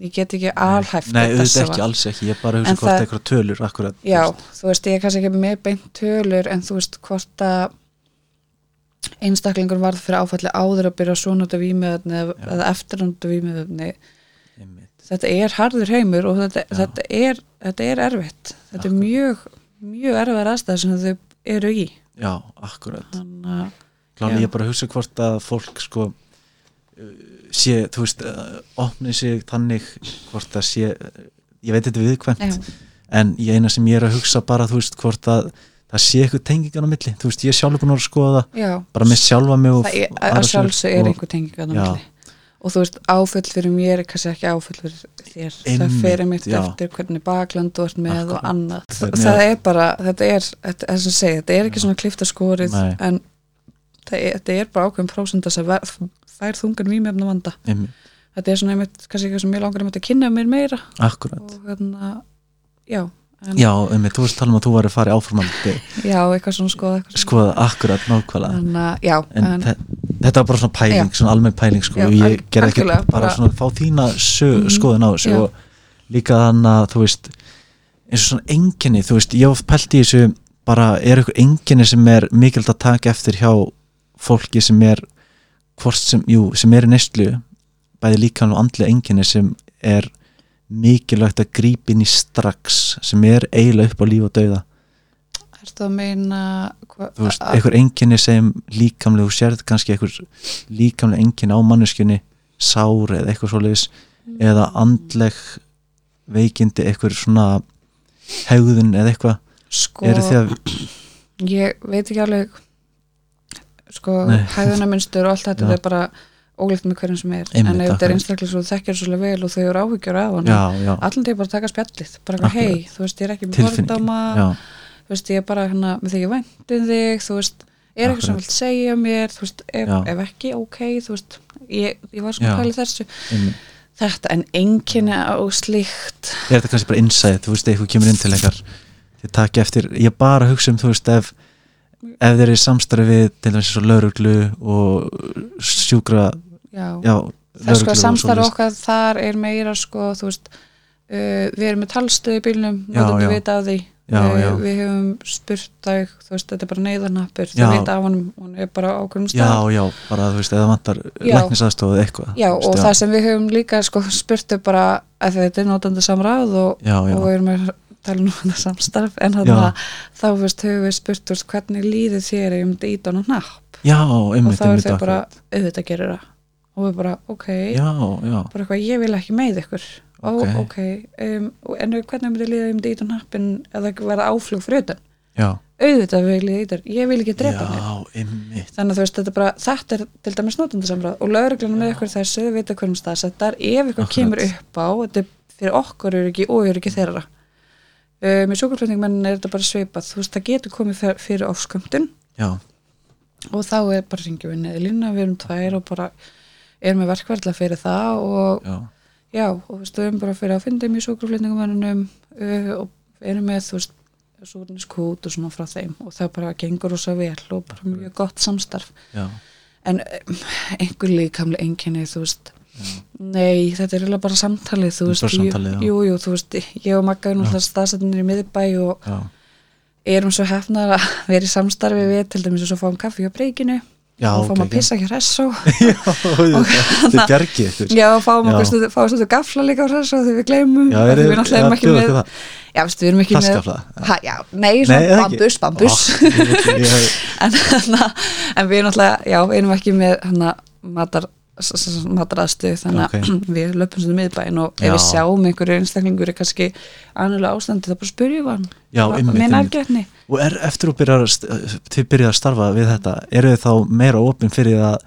ég get ekki alhæft nei, þetta auðvitað ekki, alls ekki, ég bara hugsa hvort eitthvað tölur akkurat já, þú veist, ég er kannski ekki með beint tölur en þú veist hvort að einstaklingur varð fyrir áfalli áður að byrja svona út af vímiðöfni eða, Já. eftir af vímiðöfni Einmitt. Þetta er harður heimur og þetta, þetta, er, þetta er erfitt. Þetta er Akkurat. mjög, mjög erfið aðstæð sem þau eru í. Já, akkurat. Já. ég bara hugsa hvort að fólk sko uh, sé, þú veist uh, opni sig þannig hvort að sé, ég veit þetta er viðkvæmt en ég eina sem ég er að hugsa bara, þú veist, hvort að það sé eitthvað tengingan á milli, þú veist, ég er sjálfur búin að vera að skoða já, bara með sjálfa mig og það er, að sjálfsög er og- einhver tenging að Já. milli og þú veist, áfull fyrir mér er kannski ekki áfull fyrir þér. Það Einmitt, fyrir mitt já. eftir hvernig bakland þú ert með Akkurat. og annað Hvernig- það er bara, þetta er þetta, er segja, þetta er ekki svona klifta skorið Nei. en það þetta er bara ákveðum prósenda sem fær þungan vímefna vanda. Einmitt, þetta er svona einmitt, kannski eitthvað sem ég langar að kynna mér meira. Akkurat. Og hérna, já en, já, einmitt, þú veist tala um að þú væri að fara áformandi já, eitthvað svona skoða eitthvað skoða akkurat nákvæmlega. Þannig að, já, en, en, þe- þetta var bara svona pæling, Já. svona almenn pæling sko, Já, og ég gerði ekki bara, bara- svona fá þína sö, Mhm, skoðun á þessu og líka þannig að þú veist eins og svona enginni, þú veist, ég pælt í þessu bara, er eitthvað enginni sem er mikilvægt að taka eftir hjá fólki sem er hvort sem, jú, sem er í neyslu bæði líka og andlega enginni sem er mikilvægt að grípa inn í strax sem er eiginlega upp á líf og dauða. Ertu að meina þú veist, einhver enginni sem líkamlega, þú sérð kannski einhver líkamlega enginni á manneskjunni sár eða eitthvað svoleiðis eða andleg veikindi eitthvað svona hegðun eða eitthvað. Sko, að, ég veit ekki alveg sko, Nei. hæðunarmynstur og allt þetta er bara ólíkt með hverjum sem er. Einmitt, en ef þetta er einstaklega svo þú þekkir svo vel og þau eru áhyggjur af hann allan því bara að taka spjallið bara hei, þú veist, ég er ekki með já, þú veist, ég er bara hérna með því ég væntum þig þú veist, er eitthvað sem vilt segja mér þú veist, ef, ef ekki, ok þú veist, ég, ég var svona í þessu. Einmitt. þetta, en enginni á slíkt. Er þetta kannski bara insight, þú veist, eitthvað kemur inn til eitthvað þið takja eftir, ég bara hugsa um þú veist, ef, ef þeir eru í samstarfi við til dæmis svo lauruglu og sjúkra já, já, það sko lögreglu og samstarf okkar þar er meira sko, þú veist uh, við erum með talstöð í bílnum Já, notendur já. vita af því Já, uh, já. við hefum spurt þau þú veist, þetta er bara neyðarnappur Já. þau vita af honum, hún er bara á ákveðum já, stað já, bara þú veist, eða vantar Já. læknisaðstofið eitthvað Já, og það sem við höfum líka sko, spurtu bara að þetta er notandi samráð og, já, já, og við erum að tala um þetta samstarf en þannig Já. að þá veist, höfum við spurt veist, hvernig líður þér um þetta ít á napp já, og einmitt, þá er einmitt þau bara auðvitað gerir það og við bara, ok, já, já, bara eitthvað, ég vil ekki með ykkur. Ó, Ok. ok, um, en hvernig myndi líða um á nappin eða verða áflug já. Auðvitað vil ég ít ég vil ekki drepa einmitt. Þannig að þú veist, þetta bara, þetta er til dæmis notendasamráð og lauruglunum með ykkur þessu þau vita hverjum staðsettar, ef ykkur Akkurat. kemur upp á þetta er fyrir okkur ekki og ekki þeirra. Með sjúkurflutningmennin er þetta bara svipað. Þú veist, það getur komið fyr- fyrir ofskömmtun. Og þá er bara ringjum við neði lína, við erum tvær og bara erum við verkverðla fyrir það og já, já, og við stöðum bara fyrir að fyndum í sjúkraflutningumannunum uh, og erum með, þú veist súrniskút og svona frá þeim og það bara gengur rosa vel og bara mjög gott samstarf. Já, en um, einhver líkamlega einkenni, þú veist nei, þetta er eiginlega bara samtalið þú veist, samtalið, já. jú, jú, þú veist ég og Magga erum alltaf staðsettinir í miðbæ og já, erum svo hefnar að vera í samstarfi við til dæmis og svo fáum kaffi á breykinu já, og fáum ok, að pissa ekki hressó já, þið bjargið ykkur. Já, og fáum okkur stundu, fáum stundu gafla líka á hressó þegar við gleymum. Já, er við náttúrulega erum ekki með já, við erum ekki með ha, já, nei, svona bambus, bambus. hef- en, hana, en við náttúrulega, já, erum ekki með hana, matar mataraðstu þannig að Ok. við löpum svona miðbæin og ef við sjáum einhverju einstaklingur er kannski annulega ástandi þá bara spyrjum hann. Með nærgætni. Og er eftir að st- þið byrjað að starfa við þetta, eru þið þá meira opinn fyrir að,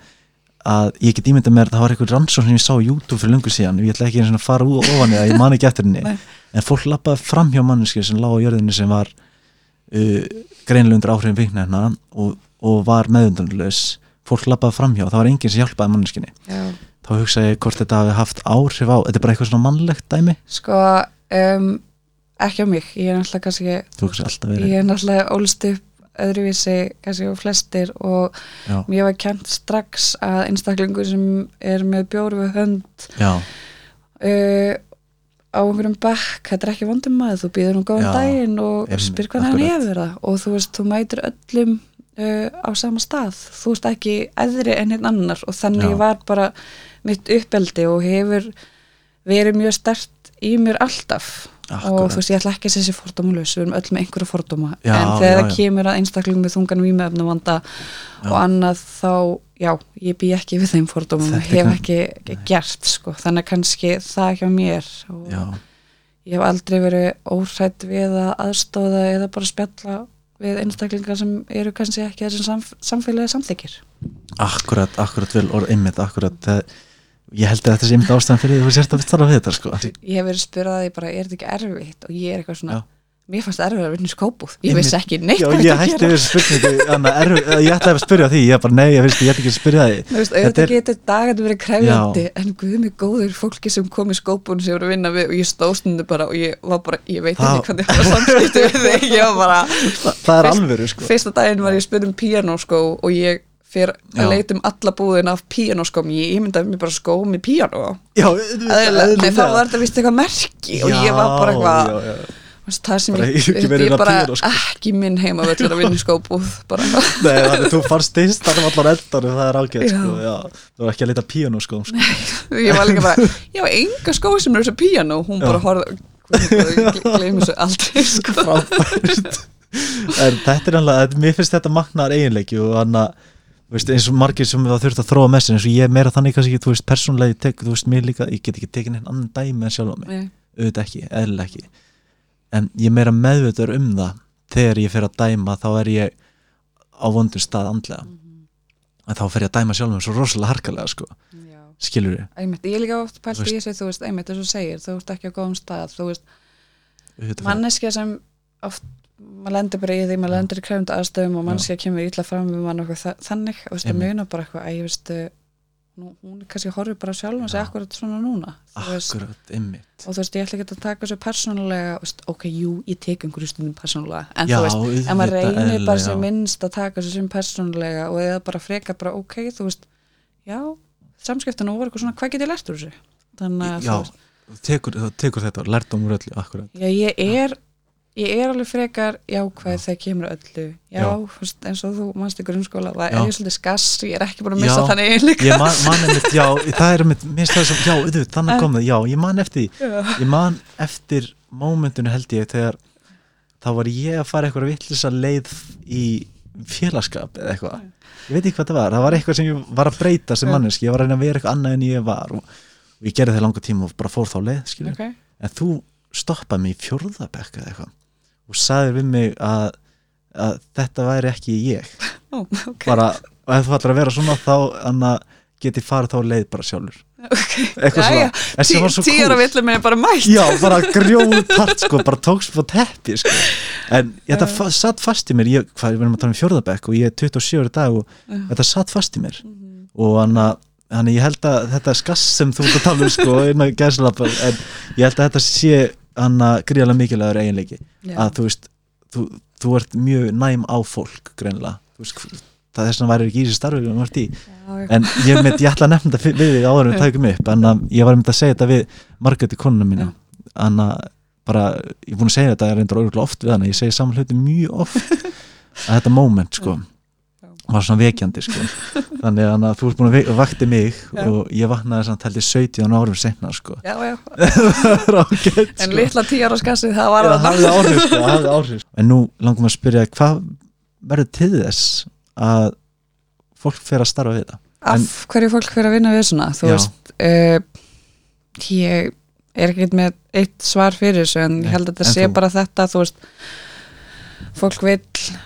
að ég get ímyndað mér, það var einhver rannsókn sem ég sá á YouTube fyrir lungu síðan, ég ætla ekki svona að fara úr ofan það, ég man ekki eftir henni. En fólk lappaði fram hjá manneski sem lág á jörðinni sem var uh, greinlega undir áhrifin vikna og, og var meðundunlaus fólk lappaði fram hjá, það var enginn sem hjálpaði manneskinni já. þá hugsa ég hvort þetta hafi haft áhrif á þetta er bara eitthvað svona mannlegt dæmi? Sko um, ekki á mig, ég er náttúrulega kannski þú hugsa alltaf verið ég er náttúrulega ólst upp öðruvísi kannski á flestir og já, mér var kent strax að einstaklingur sem er með bjóru við hönd uh, á einhverjum bekk þetta er ekki vondum maður, þú býður um góðan daginn og spyr hvað hann hefur það. Og þú veist, þú mætir öllum uh, á sama stað, þú veist ekki eðri en hinn annar og þannig Já. var bara mitt uppeldi og hefur verið mjög stert í mér alltaf. Og Akkurat. þú veist, ég ætla ekki að segja sér fordómalus við erum öll með einhverja fordóma. Já, en þegar já, það já. kemur að einstaklingum með þungan vímefnum vanda og annað þá, já, ég bý ekki við þeim fordómum og hef kann- ekki, ekki gert sko, þannig kannski það hjá mér og já, ég hef aldrei verið óhrætt við að aðstóða eða bara spjalla við einstaklingar sem eru kannski ekki þessum samf samfélagi samþykir akkurat, akkurat vel orð einmitt, akkurat það, ég held að þetta sé einmitt ástæðan fyrir því þú sérst að starfa við þetta sko. Ég hef verið spyrðað því bara, er þetta ekki erfitt? Og ég er eitthvað svona, Já. Mér fannst erfitt að vinna í skópúð ég vissi ekki neitt Já, hvað ég hætti ég ætlaði að spyrja því, ég bara nei, ég, ég ætla ekki að spyrja því. Þú veist, auðvitað getur dagarnir verið krefjandi en guð mig góður fólki sem kom í skópun sem voru að vinna við og ég stóðstundu bara og ég var bara, ég veit ekki hvernig það var samskipti við þig, ég var bara Þa, það er alvöru sko. fyrsta daginn var ég spyr um píanóskó og ég fyrir Já. að leita um alla búðin af píanóskóm, ég ímyndaði mér bara skó með píanó. Já, Eðlilega, Nei, þá var þetta vist eitthvað merki og ég var bara eitthvað það sem Bara ég, ekki ég, ég að bara píanóskó. ekki minn heima völlur að vinna í skóbúð bara Nei, þannig þú farst styrst þar um allar eldan það er Já. sko, Þú var ekki að leita píanó sko, sko. ég var líka bara, ég var enga skó sem er þessu píanó, hún Já. bara horfði ég gleymi þessu aldrei sko. Frábært En þetta er alveg, mér finnst þetta magnaðar eiginleiki og hann að veist, eins og margir sem það þurft að þróa með sér eins og ég er meira þannig kannski, þú veist, persónlega ég tek, þú veist, mér líka, ég get ekki tekin einn annan dæmi en sjálf á mig Nei. auðvitað ekki, eðlilega ekki en ég er meira meðvitaður um það. Þegar ég fer að dæma þá er ég á vondum stað andlega. En þá fer ég að dæma sjálfum svo rosalega harkalega sko, Já. skilur við einmitt, ég er líka oft pælt í þessu þú veist, einmitt, þess að segir, þú ert ekki á góðum stað þú veist, manneskja sem oft, maður lendur bara í því maður lendur í krefndu aðstöðum og manneskja kemur illa fram við mann og þa- þannig, þú veist, að Einmitt. muna bara eitthvað, að ég veist nú, hún kannski horfið bara sjálf og segja akkurat svona núna. Akkurat, ymmit og þú veist, ég ætla ekki að taka þessu persónulega veist, ok, jú, ég tek einhverju stundum persónulega en Já, þú veist, ef maður reynir bara eðlilega, sem minnst að taka þessu sem persónulega og eða bara freka bara, ok, þú veist já, samskiptinu voru eitthvað svona, hvað get ég lært úr þessu? Þannig að, þú veist, tekur, tekur þetta lærdóm úr öllu, akkurat já, ég er ég er alveg frekar jákvæð þegar kemur öllu, já, Já. veist, eins og þú mannst í grunnskóla, það Já. er svolítið skass ég er ekki búin að missa Já. þannig einleika Ég man, man einmitt, já, það er einmitt, minnst það sem, já, auðvitað, þannig kom það, já, ég man eftir ég man eftir mómentinu held ég þegar þá var ég að fara eitthvað vittlisa leið í félagskap eða eitthvað. Ég veit ekki hvað það var, það var eitthvað sem ég var að breyta sem Já. manneski, ég var að reyna að vera eitthvað annað en ég var og, og ég gerði það langa tíma og bara fór þá leið en þú stoppaði mig í fjórðabekka eða eitthvað og sagði við mig að, að þetta væri ekki ég. Ó, ok. Bara, og ef þú ætlar að vera svona þá anna, geti farið þá leið bara sjálfur. Eitthvað svona. En sem var svo Tíu ára cool. villum er bara mætt. Já, bara grjóð part sko, bara tókst på teppi sko. en þetta fa satt fast í mér ég, hvað, við erum að tala um fjórðabekk og ég er 27 ára í dag og þetta satt fast í mér. Og hann að ég held að þetta skass sem þú ert að tala um sko, en ég held að þetta sé hann að gríðarlega mikilvægur eiginleiki. Já. að þú veist, þú, þú ert mjög næm á fólk greinlega, það þess að væri ekki í þessi starfi Já, já. en ég, með, ég ætla að nefna þetta við þig áður en við tækum upp en ég var myndið að segja þetta við Margreti konuna mína, en bara, ég er búin að segja þetta, ég reyndur örgulega oft við hana, ég segi saman hluti mjög oft. Að þetta moment sko var svona vekjandi sko. Þannig að þú ert búin að vakti mig Já. og ég vaknaði samt held ég 17 árum senna sko. Já, já. ágætt En sko. litla tíu ára skassið, það var það. áhrif sko, áhrif. En nú langum að spyrja hvað verður til þess að fólk fer að starfa við það? Af hverju fólk fyrir að vinna við svona? Þú veist uh, Ég er ekkert með eitt svar fyrir þessu en ég held að þetta en sé þú? bara þetta þú veist fólk vill uh,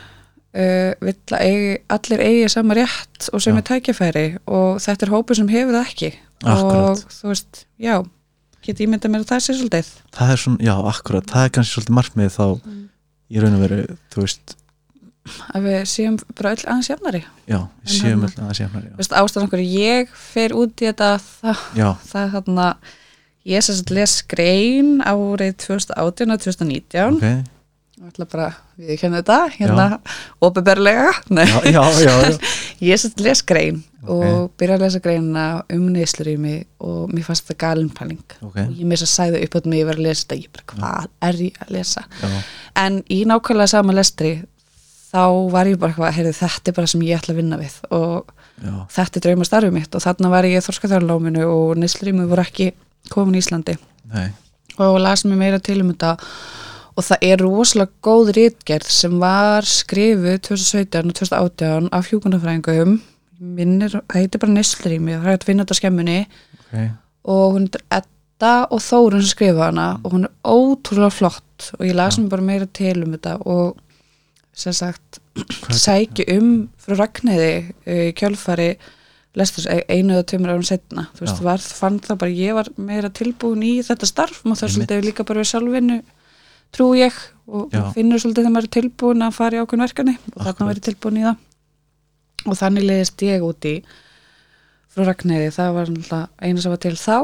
vill að eigi, allir eigi sama rétt og sem Já. er tækifæri og þetta er hópur sem hefur það ekki. Akkurat. og þú veist, já get ég myndað mér að það sé svolítið. Það er svona, já akkurat, það er kannski svolítið markmið þá Mm. í raun og veru, þú veist. Að við séum bara öll aðeins jafnari. Já, við séum þarna- alltaf að séum Þú veist, ástæðan okkur ég fer út í þetta það, er þarna ég sem sagt les grein árið 2018 og 2019 ok, ég ætla bara, við kennum þetta hérna, já. ég sem sagt les grein Ok. og byrja að lesa greinina um neyslurými og mér fannst það galinpæling. Ok, og ég þess að sæði upp átt mig ég var að lesa þetta, ég bara, hvað er ég að lesa? Já, en í nákvæmlega sama lestri þá var ég bara eitthvað, heyrðu, þetta er bara sem ég ætla að vinna við og já, þetta er drauma starfið mitt. Og þarna var ég þorskaþjárláminu og neyslurými voru ekki komin í Íslandi. Nei, og las mér meira til um þetta og það er rosalega góð rítgerð sem var skrifuð 2017 og 2018 af hjúkunarfræðingum minnir, það heitir bara neyslurými það er hægt að finna þetta skemmunni. Ok. Og hún er Edda og Þórun sem skrifa hana og hún er ótrúlega flott og ég las mér bara meira til um þetta og sem sagt sæki um frá Ragnæði í kjölfari lestur einu eða tveimur árum setna þú veist, Já. var, fann það bara, ég var meira tilbúin í þetta starf og það er svolítið líka bara við sjálfinu trú ég og Já. finnur svolítið þegar maður er tilbúin að fara í ákveðin verkefni og þarna verið tilbúin í það. Og þannig leiðist ég út í frá Ragnæði, það var eina sem var til þá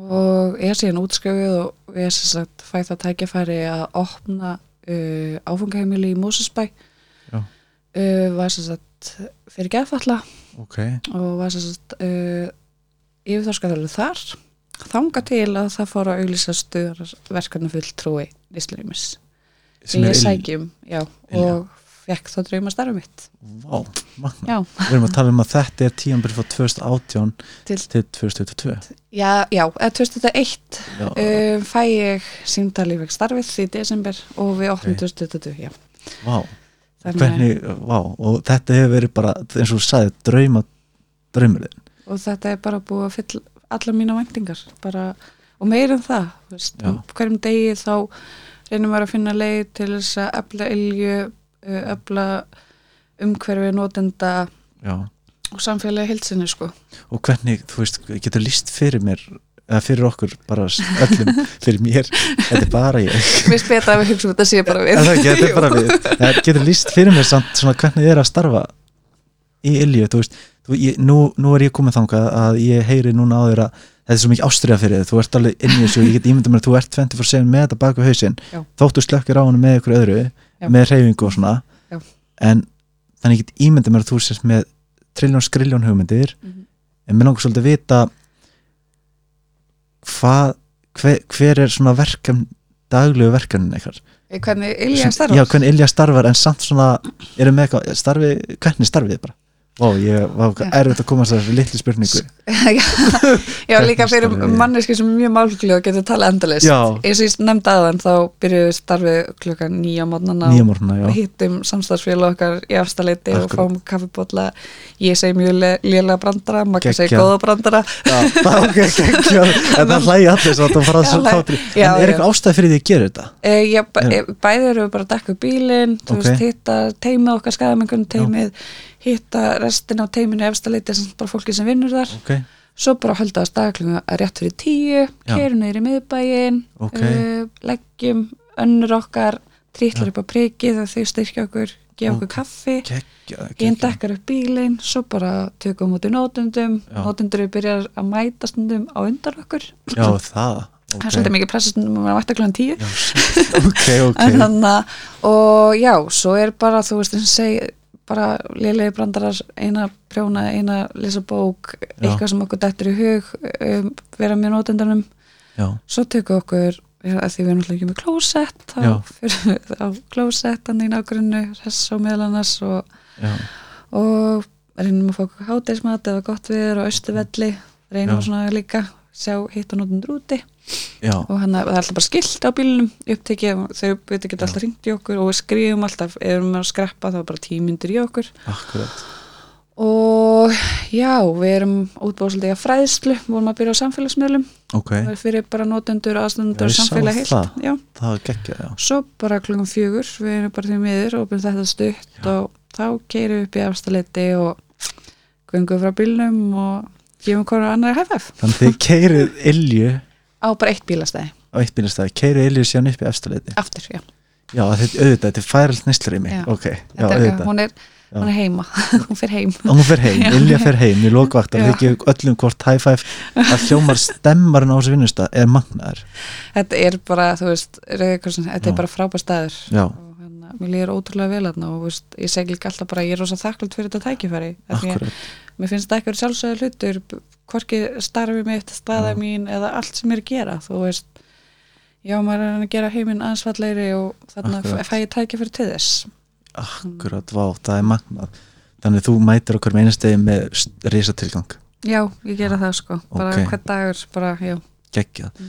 og ég er síðan útskjöfuð og ég er sem sagt fæ það tækifæri að opna uh, áfungaheimili í Mósusbæ uh, var sem sagt fyrir geðfalla ok, og var sem sagt uh, yfirþórskaðalur þar þanga til að það fór að auglýsa stuðar verkefni full trúi Ísleimis sem ég sækjum já, og fekk þá drauma starfum mitt. Vá, magna já, Við erum að tala um að þetta er tíanbyrð frá 2018 til, til 2022 já, já, eða 2001 Já, um, fæ ég símtali vekk starfið í desember og við opnum Ok. 2022 já. vá, Þannig, hvernig, vá og þetta hefur verið bara, eins og þú sagði drauma, draumurinn. Og þetta er bara búið að fylla allar mína væntingar bara, og meira en það veist, hverjum degi þá reynum við að finna leið til þess að efla ilju, efla umhverfi notenda Já, og samfélagi hilsinni sko. og hvernig, þú veist, getur líst fyrir mér eða fyrir okkur, bara öllum fyrir mér, þetta er bara ég. Mér betra að við hugsa þetta sé bara við. það getur bara við. Það getur líst fyrir mér samt svona hvernig þið er að starfa í Ilju þú veist, þú, ég, nú, nú er ég komið þangað að ég heyri núna á þér að þetta er svo mikið ástriða fyrir þið, þú ert alveg inn í þessu ég get ímyndað mér að þú ert 24-7 með þetta baku hausinn Já. þóttu slökkir á hann með ykkur öðru Já. með reyfingu og svona Já. en þannig ég get ímyndað mér að þú sést með trilljón skriljón hugmyndir Mhm. en mér langar svolítið að vita hvað hver, hver er svona verkefn daglegu verkefnin eitthvað Hvernig ilja starfar Já, hvernig Ilja starfar en samt svona eru með eitthvað, starfi, hvernig starfið bara Ó, ég var erfitt að komast að þessu litlu spurningu. Já, líka fyrir manneski sem er mjög málglöð og getur talað endalist Já. eins og ég nefndi aðan þá byrjuðu starfið klukkan nýja já, og hittum samstagsfélag okkar í afstaleiti og fáum kaffibólla ég segi mjög le- lélega brandara Magga segi góða brandara. Já það hlægi allir svo að en er eitthvað ástæð fyrir því að gera þetta? e, já, bæ, Já. e, bæði eru bara að dekka bílinn hitta teimið okkar skæðamengun teimið hitta restin af teiminu efstaleiti sem bara fólki sem vinnur þar. Ok, svo bara hölda að staðklunga rétt fyrir tíu, keirum í miðbæin Ok. uh, leggjum önnur okkar trítlar upp á prikið og þau styrkja okkur gefa okkur Ok. kaffi. Einn dekkar upp bílinn, svo bara tökum út í nótundum, nótundur byrjar að mæta stundum á undan okkur. Já það það er svolítið mikið pressa stundum að mæta klukkan tíu. Já, shit, ok, ok. En þannig að, og já, svo er bara þú veist, eins og segi bara lélegi brandarar, eina prjóna eina lesa bók, Já. eitthvað sem okkur dettur í hug, um, vera með nótundunum, já, svo tökum okkur að því við erum alltaf ekki með klósett þá Já. fyrir við á klósett hann í nágrunnu, hess og meðal annars og og reynum að fá okkur háteismat eða gott viður og austuvelli reynum svona líka sjá hitt og notundur úti já, og hann það er alltaf bara skilt á bílunum upptekið, þau veit ekki alltaf ringt í okkur og við skrifum alltaf, ef við erum að skreppa þá er bara tímyndir í okkur. Akkurat. Og já, við erum útbúið svolítið að fræðslu vorum að byrja á samfélagsmiðlum. Ok, það er fyrir bara notendur, Já, sá samfélag heilt. það. já, það geggja, já. Svo bara klungum fjögur við erum bara því miður og byrjum þetta stutt og þá keirum við upp í afstaleiti og gungum frá bílnum og gefum hverju annar hæfæf þannig þið keirið Ilju á bara eitt bílastæði, á eitt bílastæði, keirið Ilju síðan upp í efstaleiti aftur, já, já, þetta auðvitað, þetta er færalt neslur í mig. Já. ok, já, Þetta er, auðvitað. hún, er, hún er heima. Hún fyrir heim. Hún fer heim. Ilja fer heim í lokvaktar, Já. þið gefum öllum hvort high five. Að hljómar stemmarinn á þessu vinnustad er magnaður. Þetta er bara, þú veist, Rauðikorsin, þetta Já. er bara frábær staður. Já, mér líður ótrúlega vel þarna og veist, ég segi líka alltaf bara, ég er rosa þakklátt fyrir þetta tækifæri akkurat. mér finnst það eitthvað sjálfsögðu hlutur hvorki starfi mitt, staða mín eða allt sem ég er að gera, þú veist. Já, maður er að gera heiminn aðsvallegri og að fæ ég tækifæri til þess. Akkurat, vá, það er magnað. Þannig þú mætir okkur með einastegi með risatilgang, já, ég gera það sko, bara Ok. hvern dagur bara, já, geggjað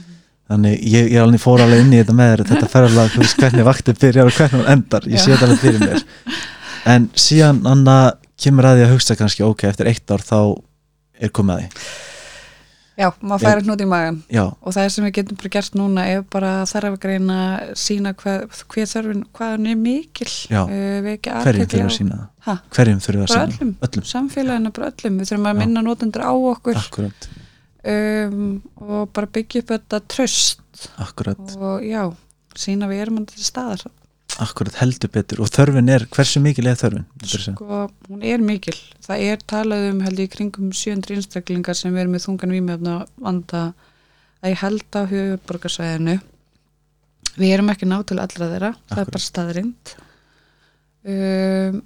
þannig ég, ég alveg fór alveg inn í þetta með þér þetta ferðarlag, hvernig vaktið byrjar og hvernig hún endar, ég sé þetta alveg fyrir mér. En síðan Anna kemur að því að hugsa kannski, ok, eftir eitt ár þá er komið að því. Já, maður færi hnút í magan já, og það sem við getum bara gert núna er bara þarf að greina sína hvað, hvað þörfin, hvað hann er mikil. Uh, hverjum þurfum að sína það? Hverjum þurfum að sína öllum, það? öllum, samfélaginu bara öllum. Við þurfum að Já. minna notendur á okkur. Akkurat, um, og bara byggja upp þetta tröst akkurat. Og já, sína við erum þetta staðar. Akkurat heldur betur. Og þörfin er, hversu mikil er þörfin? Sko, hún er mikil. Það er talað um held ég kringum 700 einstaklingar sem verður með þungan vímefna vanda. Að ég held á höfuborgarsvæðinu við erum ekki ná til allra þeirra. Það er Akkurat. bara staðrind um,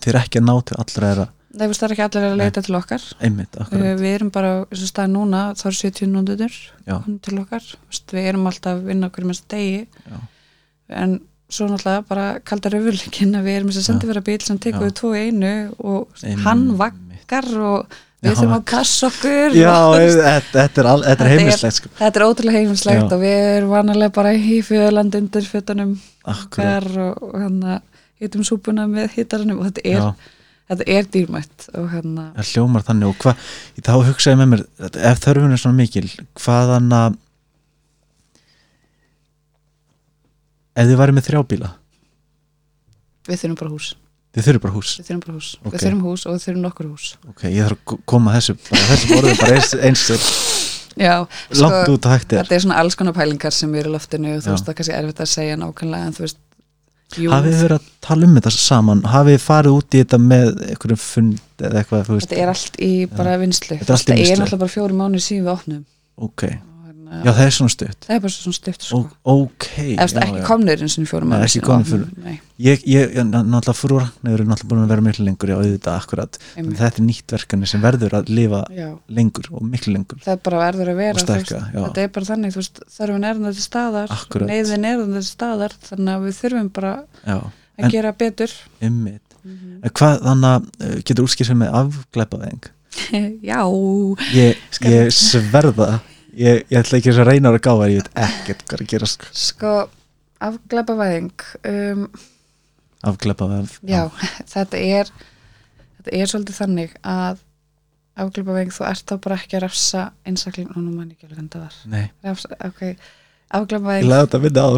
þið er ekki að ná til allra þeirra það er ekki allir að leita til okkar. Einmitt, akkurat, við erum bara, eins og stað núna þá er 70 nónduður Já. til okkar. Við erum alltaf að vinna okkur með degi. Já. en svo náttúrulega bara kaldar öfurleikin að við erum þessi sendifæra bíl sem tekur við í einu og Einmitt. hann vaggar og við þurfum að passa okkur já, þetta er, er Þetta heimilislegt sko. þetta er ótrúlega heimilslegt Já. og við erum vanalega bara í fjöðland undir okkar og, hann að hitum súpuna með hittaranum og þetta er, já, þetta er dýrmætt og hann að það hljómar þannig og hvað, þá hugsaði með mér ef þörfin er svona mikil, hvaðan að ef þið væri með þrjá bíla? Við þurfum bara hús. Þið þurfum bara hús? Við þurfum bara hús, Ok. við þurfum hús og við þurfum nokkur hús. Ok, ég þarf að ko- koma þessu bara, þessu orðið bara eins, eins Já, langt út að hægt er. þetta er svona alls konar pælingar sem eru í loftinu og þú veist það er kannski erfitt að segja nákvæmlega en þú veist jú, hafið þið verið að tala um þetta saman? Hafið þið farið út í þetta með einhverjum fund eða eitthvað, þetta er allt í bara vinslu Þetta er vinnslu. er náttúrulega bara fjóri mánu síðan við opnum ok, og, hérna, já það er svona stutt. Það er bara svona stutt sko. Ok, Eða, ekki komnir eins og mánu ekki komnir fyrir- Nei, ég, ég, ég náttúrulega frú Ragnarður er náttúrulega búin að vera miklu lengur já, auðvitað akkurat, þetta er nýtt verkefni sem verður að lifa Já, lengur og miklu lengur. Það er bara verður að vera stækka, veist, þetta er bara þannig þú veist, þörfin er þetta staðar Akkúrat. neyðin er þetta staðar þannig að við þurfum bara já, að En- gera betur. Ymmit Mhm. en hvað þannig að uh, getur útskýrt sem með afglæpaðing Já, ég, ég sverða ég, ég ætla ekki að reyna að gáða ég veit ekkert hvað er að gera sko. sko afglæpavæðing um, afglæpaðing Já, þetta er þetta er svolítið þannig að afglöpavæðing þú ert þá bara ekki að rafsa einstakling, nú mann ekki alveg hvernig það var. Ok, ég afglöpavæðing laði þetta að vinna á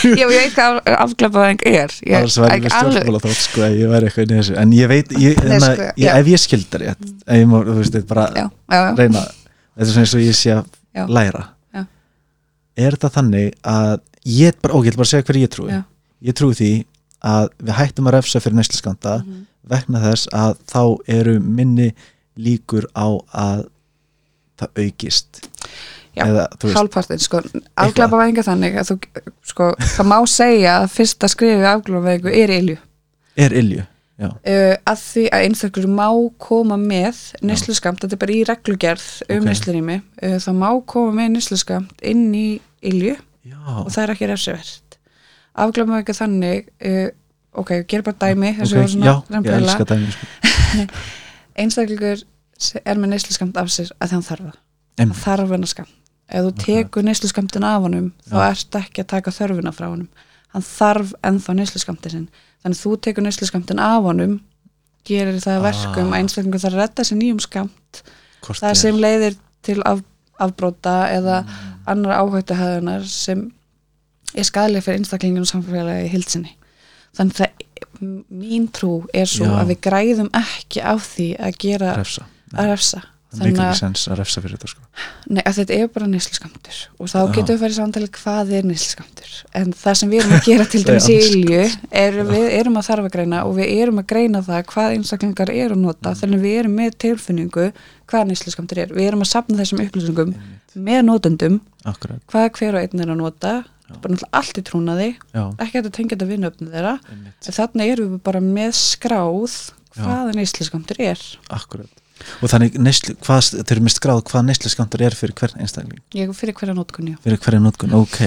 Já, ég veit hvað afglapaðing er. Verið með stjórnmála þátt sko ég væri eitthvað inn í þessu. En ég veit, ég, Nei, enna, sko, ég, já. ef ég skildar ef ég má, þú veist, er bara Já, já, já, reyna þetta er svona eins og ég sé að læra. Já. er þetta þannig að ég bara, ok, ég ætla bara segja hverju ég trúi. Já. ég trúi því að við hættum að refsa fyrir neysliskanda Mhm. vegna þess að þá eru minni líkur á að það aukist. Já, eða, þú veist, hálfpartin, sko. afglapaðinga þannig að þú, sko, það má segja að fyrsta skrifi afglapaðingu er ilju. Er ilju uh, að því að einstaklega má koma með nýsluskamt, þetta er bara í reglugerð um Ok. okay. nýslurými, uh, það má koma með nýsluskamt inn í ilju já, og það er ekki refsivert. Afglöfum ekki þannig uh, ok, ger bara dæmi ok, þessu var svona já, ég elska dæmi sko. einstaklingur se- er með neysluskamt af sér að hann þarf það. Þarf hennar skamt. Ef þú tekur neysluskamtin af honum þá ert ekki að taka þörfina frá honum. Hann þarf ennþá neysluskamtin sinn þannig að þú tekur neysluskamtin af honum gerir það að verkum Ah. að einstaklingur þarf að redda sér nýjum skamt hvort það sem leiðir til af, afbróta eða Mm. annar áhættu hefðunar sem er skadlega fyrir einstaklingin og samfélagi í hildsinni þannig það m- mín trú er svo Já. að við græðum ekki á því að gera refsa að refsa þannig að, sens að þetta sko. nei, að þetta er bara nýsliskamtur og þá getum við farið samtali hvað er nýsliskamtur en það sem við erum að gera til er dæmis í ilju er við erum að þarfa greina og við erum að greina það hvað einstaklingar eru að Mm. nota þannig að við erum með tilfinningu hvað nýsliskamtur er. Við erum að sapna þessum upplýsingum með notendum. Akkurat, hvað hver og einn er að nota. Bara náttúrulega allt í trúnaði. Já, ekki að tengja þetta vinnöfni þeirra. Þannig erum við bara með skráð hvaða neysliskamtur er. Akkurat og þannig neyslu, hvað, þeir eru með skráð hvað neysliskamtur er fyrir hvern einstakling? Ég fyrir hverja notkunni fyrir hverja notkun, ok.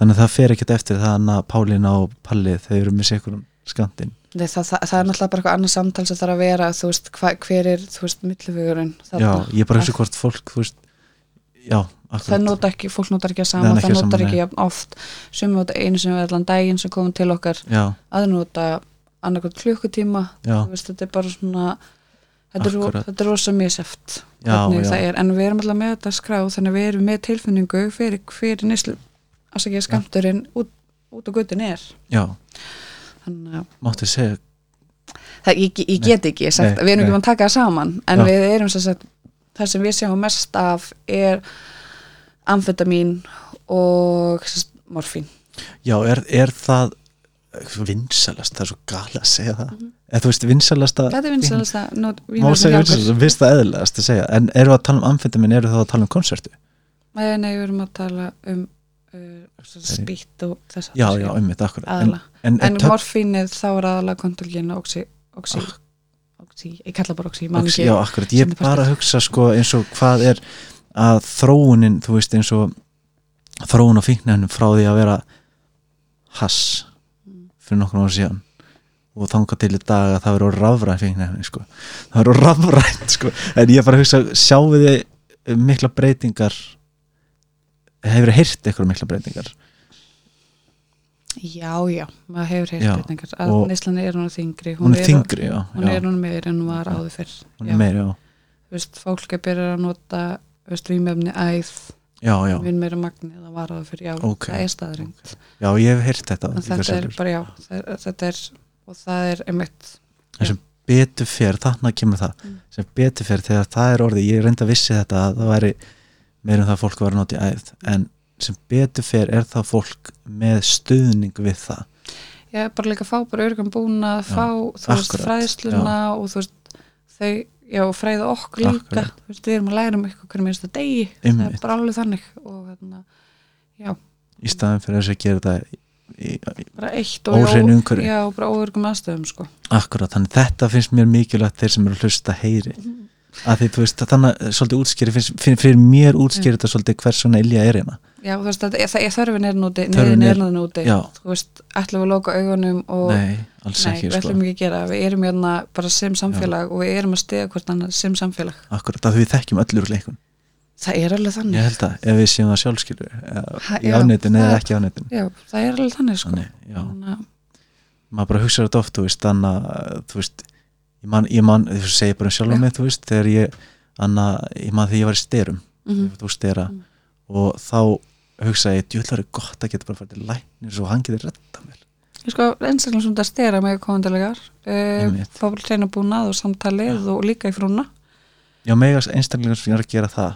Þannig að það fer ekkert eftir það að Pálína og Palli þeir eru með sekurum skamtinn það, það, það, það er náttúrulega bara eitthvað annað samtal sem þarf að vera þú veist, hva, hver er, þú veist, millivegurinn já, ég er bara eins og hvort fólk þú veist, já, það nota ekki, fólk notar ekki að Nei, sama ekki það að notar ekki oft. Sem nota einu sem við allan daginn sem komum til okkar aður nota annarkvæmt klukkutíma. Þú veist, þetta er bara svona þetta er, rosa miseft hvernig já. það er, en við erum alltaf með þetta skráð þannig að við erum með tilfinningu fyrir fyrir nýslu afsakið skamturinn út, út á gutin er. Já, þannig að máttu segja það, ég, ég get ekki sagt, Nei, við erum ekki mann að taka það saman. En Já. við erum sem sagt það sem við sjáum mest af er amfetamin og sagt, morfín. Já, er, er það vinsalast, það er svo gali að segja það eða þú veist, vinsalasta þetta er að vinsalasta, það eðlilegast að segja. En eru að tala um amfetamin, eru það að tala um konsertu? Nei, nei, við erum að tala um uh, spýtt og þess já, já, ummitt, akkurat. En, en, en töff- morfínið þá er aðalega kontrollgin og oxy, oxy, oxy, ég kalla bara oxy, man Oxy, ekki já, akkurat, ég bara að hugsa sko eins og hvað er að þróunin, þú veist eins og þróun á fíknefnum frá því að vera hass fyrir nokkur ára síðan og þanga til í dag að það verður rafræn fíknefni sko, það verður rafræn sko, en ég er bara að hugsa sjáu þið mikla breytingar? Hefur heyrt eitthvað mikla breytingar? Já, já, maður hefur Já, heyrt breytingar. Að neyslan er hún þingri hún er þingri, já, hún já, er hún meir en hún var áður fyrr. Hún já. er meir, já, Þú veist, fólk er byrjað að nota vímefni æð já, já. vinn meira magni það var áður fyrir já, Ok. það er staðurinn já, ég hef heyrt þetta þetta er sjálfur. bara já það þetta er, og það er einmitt en sem betur fer, þarna kemur það Mm. sem betur fer þegar það er orðið ég reynda að vissi þetta að það væri meira um það að fólk var að nota í æð en sem betur fer er það fólk með stuðning við það. Er bara líka að fá bara örgum búin að Já, fá þú veist fræðsluna og þú veist þau, já, fræða okkur líka. Akkurat. þú veist, við erum að læra um eitthvað hvernig minnst að degi. Það er bara alveg þannig og hérna, já, í staðin fyrir þess að gera þetta bara eitt og í Óhreinu ó- umhverfi. já, og bara óörgum aðstöðum sko. Akkurat, þannig þetta finnst mér mikilvægt þeir sem eru að hlusta heyri. Að því þú veist, þannig að svolítið útskýri finnst, fyrir, fyrir mér útskýri þetta svolítið hvers svona ilja er hérna. Já, þú veist, það, það er þörfin er núti neðin er- núti já. þú veist, ætlum við að loka augunum og nei, alls Nei, ekki við sko. ætlum ekki að gera, við erum hérna bara sem samfélag og við erum að stiga hvort annað sem samfélag. akkurat, að við þekkjum öllur leikun Það er alveg þannig. ég held að, ef við séum það sjálfskilu í já, afnetin eða ekki afnetin Já, það er alveg þannig sko. þannig, að- maður bara hugsa þetta oft, þú veist, þannig að þú veist, ég man, ég man þú segir bara sjálf Já. um mig, þú veist, þegar ég þannig að ég man þegar ég var í styrum Mhm. þú stera Mm. og þá hugsa ég, djúðlar er gott að geta bara farið til læknis og hann getur retta mér Sko, einstaklega svona stera með komandalegar uh, Einmitt. fá bara kleina búnað og samtalið og líka í frúna já, megast einstaklega sem ég er að gera það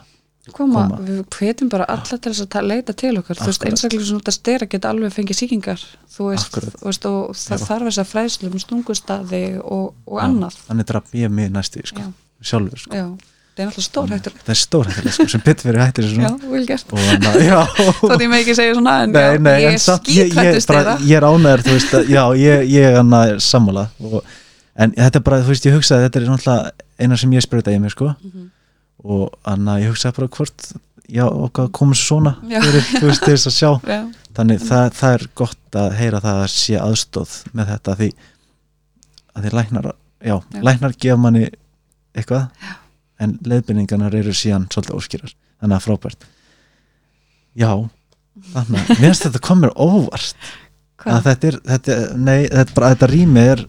koma, Koma. við hvetjum bara alla til þess að ta- leita til okkar, þú veist, Akkurat. einstaklega svona stera geta alveg fengið sýkingar. Þú veist, Akkurat. þú veist og það þarf þess að fræðslu um stungustadi og, og Já, annað. þannig draf ég mig næstu sko, Já. sjálfur sko. Það er náttúrulega stór hættur það er stórhættilega sko, sem betur fyrir hættir Já, að, já. Þótt ég með ekki segja svona en nei, nei, ég er samt ég, ég, ég er ánæður, þú veist að, já, ég, ég er að sammála. Og, en þetta er bara, þú veist, ég hugsaði þetta er eina sem ég spröta í mig sko, Mhm. Og hann að ég hugsaði bara hvort já, okkar komur svona fyrir, veist, til þess að sjá. Já, þannig það, það er gott að heyra það að sé aðstóð með þetta því að því læknar já, Já. læknar gefa manni eitthvað já. en leiðbynningarnar eru síðan svolítið óskýrar. Þannig að frábært. Já, þannig að mér finnst þetta komur óvart. Að hvað? þetta er, þetta, nei, þetta, bara, þetta rými er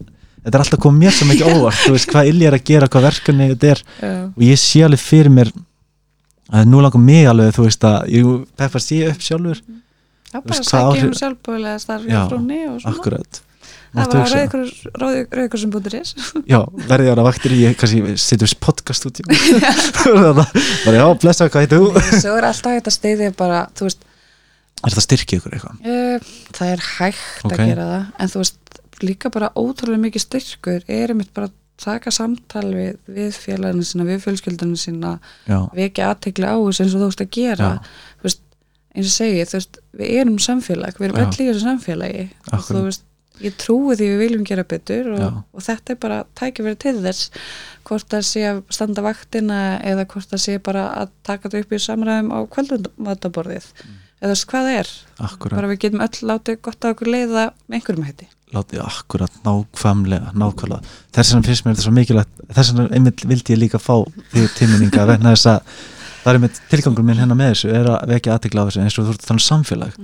þetta er alltaf komið mér sem ekki óvart þú veist hvað Ilja er að gera, hvað verkefni þetta er. Já, og ég sé alveg fyrir mér að nú langar mig alveg þú veist að ég peppast ég upp sjálfur. Já, bara sækja um sjálfbúlega starf Já, hjá frúnni og svona. akkurat. Það var hugsa. rauðkursum.is já, verði ára vaktir ég kannski setjum podcast út bara já, blessa, hvað heitir þú? Svo er alltaf hægt að steyðja bara veist, er þetta styrkið ykkur eitthvað? uh, það er hægt Ok. að gera það en þú veist, líka bara ótrúlega mikið styrkur er einmitt bara að taka samtal við, við félaginu sína, við fjölskyldinu sína já, vekja aðtekla á þessu eins og þú veist að gera. Veist, eins og segi, þú veist við erum samfélag, við erum öll í þessu samfélagi. Og þú veist ég trúi því við viljum gera betur og, og þetta er bara tækifæri til þess hvort það sé að standa vaktina eða hvort það sé bara að taka þetta upp í samræðum á kvöldumataborðið eða þú veist hvað það er. Akkurat. Bara við getum öll látið gott að okkur leiða með einhverjum hætti látið akkurat nákvæmlega nákvæmlega, þess vegna finnst mér þetta svo mikilvægt þess vegna einmitt vildi ég líka fá því tíminninga vegna þess að það er einmitt tilgangur minn hérna með þessu er að vekja aðtikla á þessu eins og þú ert tala um samfélag.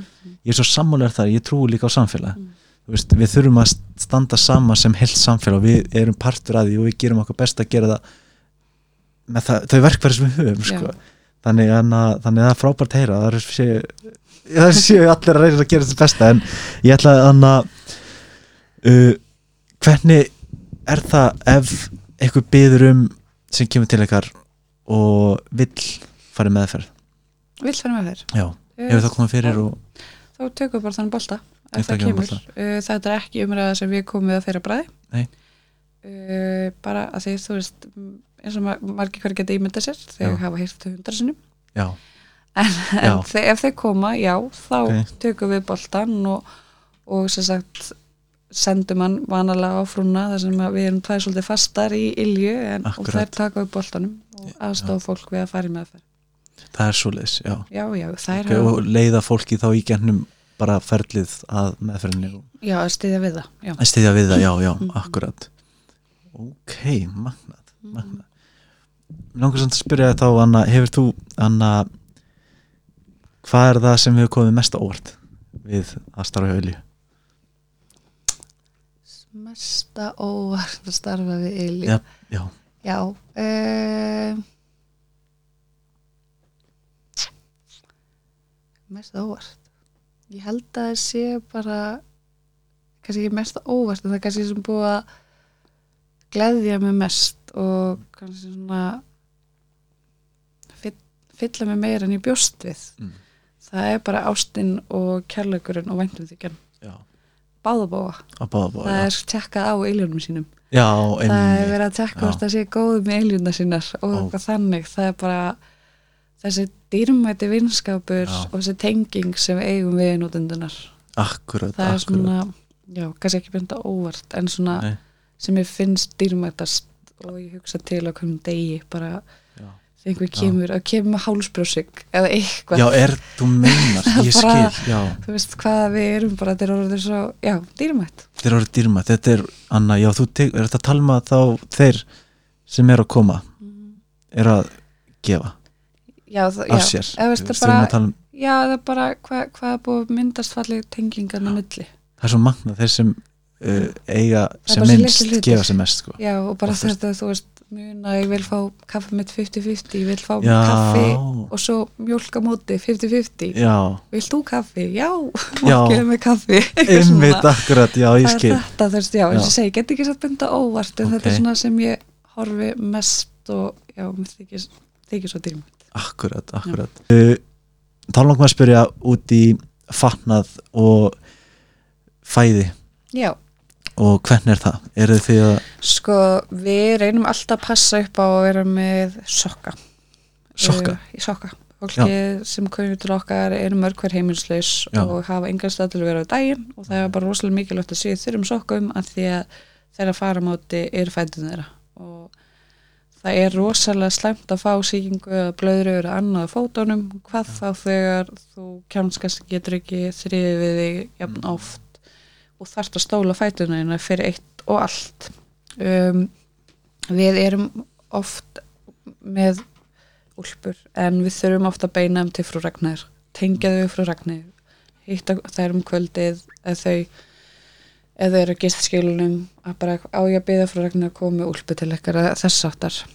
Ég er svo sammálegar þar, ég trúi líka á samfélag. Þú veist, við þurfum að standa saman sem heilt samfélag, við erum partur að því og við gerum okkar best að gera það með það, þau verkværi sem við höfum sko. þannig, að, þannig að það er frábært að heyra það séu allir að reyna að gera þetta besta en ég ætla að uh, hvernig er það ef eitthvað byður um sem kemur til ykkar og vill fara meðferð Vill fara með þér? já, hefur það komið fyrir og Þá tökum við bara þannig bolta ef það kemur. Uh, Þetta er ekki umræða sem við komum við að þeirra bræði Nei. bara að því þú veist eins og mar- margir hver geta ímynda sér þegar Já. hafa hýrt hundar sinum já, en, Já. en þe ef þeir koma, já, þá Ok. tökum við boltan og, og sem sagt sendum hann vanalega á frúna þar sem við erum tvær svolítið fastar í ilju en, og þær taka upp boltanum og aðstofa fólk við að fara í meðferð það er svoleiðis já já, já, þær okay, og leiða fólki þá í gennum bara ferlið að hafa já, að styðja við það já. að stiðja við það, já, já, Mhm. akkurat ok, magnað magnað langar samt að spyrja þá, Anna, hefur þú Anna hvað er það sem hefur komið mest á óvart við að starfa hjá Ilju? Mesta óvart að starfa við ilju Já, já, Já uh, Mest óvart. Ég held að það sé bara kannski ekki mest óvart en það er kannski sem búið að gleðja mig mest og kannski svona fyll, fylla mig meira en ég bjóst við. Mm. það er bara ástinn og kærleikurinn og væntum þykjan já báðabóa, að báða báða, það já, er tjekkað á iljónum sínum já það er einmitt. verið að tekka Já. hvort það sé góð með eiljuna sínar og eitthvað þannig það er bara þessi dýrmæti vinskapur Já. og þessi tenging sem eigum við notendunar akkurat, það er akkurat svona, já, kannski ekki benda óvart en svona Nei. sem ég finnst dýrmætast og ég hugsa til á hverjum degi bara já. Einhver kemur, að kemur með hálsbrjósig eða eitthvað, já, er, þú meinar, ég Bara- skil já, þú veist hvað við erum bara, þetta er orðið svo, já, dýrmætt. Þetta er orðið dýrma þetta er, Anna, já, þú tek, er þetta að tala um þá þeir sem er að koma er að gefa já, það, af já, sér. Eða veist það bara um já, það er bara hvað, hvað er búið myndast fallið tengingarna milli? Það er svo magna þeir sem uh, eiga sem minnst gefa sem mest sko. Já, og bara þetta, þú veist, muna ég vil fá kaffi mitt 50-50, ég vil fá Já. kaffi og svo mjólk á móti 50-50, já, vilt þú kaffi? Já, gefa mig kaffi. Einmitt akkurat, já, ég það skil. er þetta, þú veist, já, eins og segi, get ekki satt bynda óvart en þetta Ok. er svona sem ég horfi mest og já, mér þykir, þykir svo dýrmætt. Akkurat, akkurat. Uh, Þá langar maður að spyrja út í fatnað og fæði. Já, og hvernig er það? Eru þið að sko, við reynum alltaf að passa upp á að vera með sokka. Sokka? í sokka. Fólki sem komið til okkar eru mörg hver heimilslaus Já. og hafa engan stað til að vera á daginn. Og það er bara rosalega mikilvægt að séu þurrum sokkum að því að þeirra faramáti eru fætun þeirra. Og það er rosalega slæmt að fá sýkingu eða blöðru eða annað fótunum. Hvað þá þegar þú kjánskast getur ekki þriðið við þig jafn oft og þarft að stóla fætunina fyrir eitt og allt. Um, við erum oft með úlpur en við þurfum ofta að beina þeim til frú Ragnar tengja þau frú Ragnar hitta þær um kvöldið eða þau eða eru gistskilunum að bara á ég að byggja frú Ragnar að koma úlpu til ekkert þess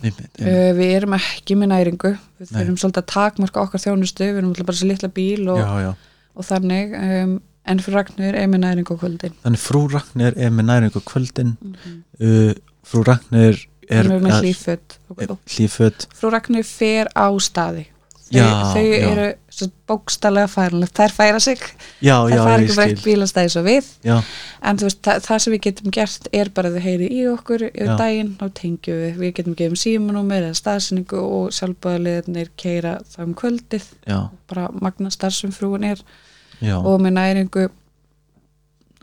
einmitt. uh, við erum ekki með næringu. Við Nei. þurfum svolítið að takmarka okkar þjónustu. Við erum alltaf bara svo litla bíl og, Já, já. og þannig. Um, en frú Ragnar er með næringu á kvöldin. Þannig frú Ragnir er með næringu á kvöldin. Mm -hmm. uh, Frú Ragnir er er með hlýföt. Er hlíföt frú Ragnar fer á staði. Þau, Já, þau já. eru bókstallega færanlegt þær færa sig. Já, fara ég ekki ekki bílastæði svo við. Já, en veist, það, það sem við getum gert er bara að þau heyri í okkur yfir daginn. Þá tengjum við, við getum gefum símanúmer eða staðsynningu og sjálfbæðaliðnir keira það um kvöldið. Já, bara magna starfsum frúin er já. og með næringu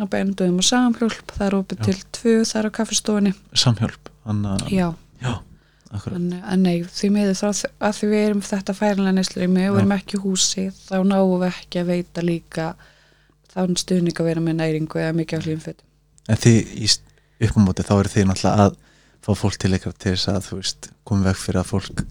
að benduðum og samhjálp. Það er opið til tvö þar á kaffistofunni. Samhjálp Þannig að, já, já, en, en nei, því miður þá að því við erum þetta færanlega neslurimi og Já. erum ekki húsi þá náum við ekki að veita líka þann stuðning að vera með næringu eða mikið á hlýmfötum En þið í uppmóti þá eru þið náttúrulega að fá fólk til ykkar til þess að þú veist komum veg fyrir að fólk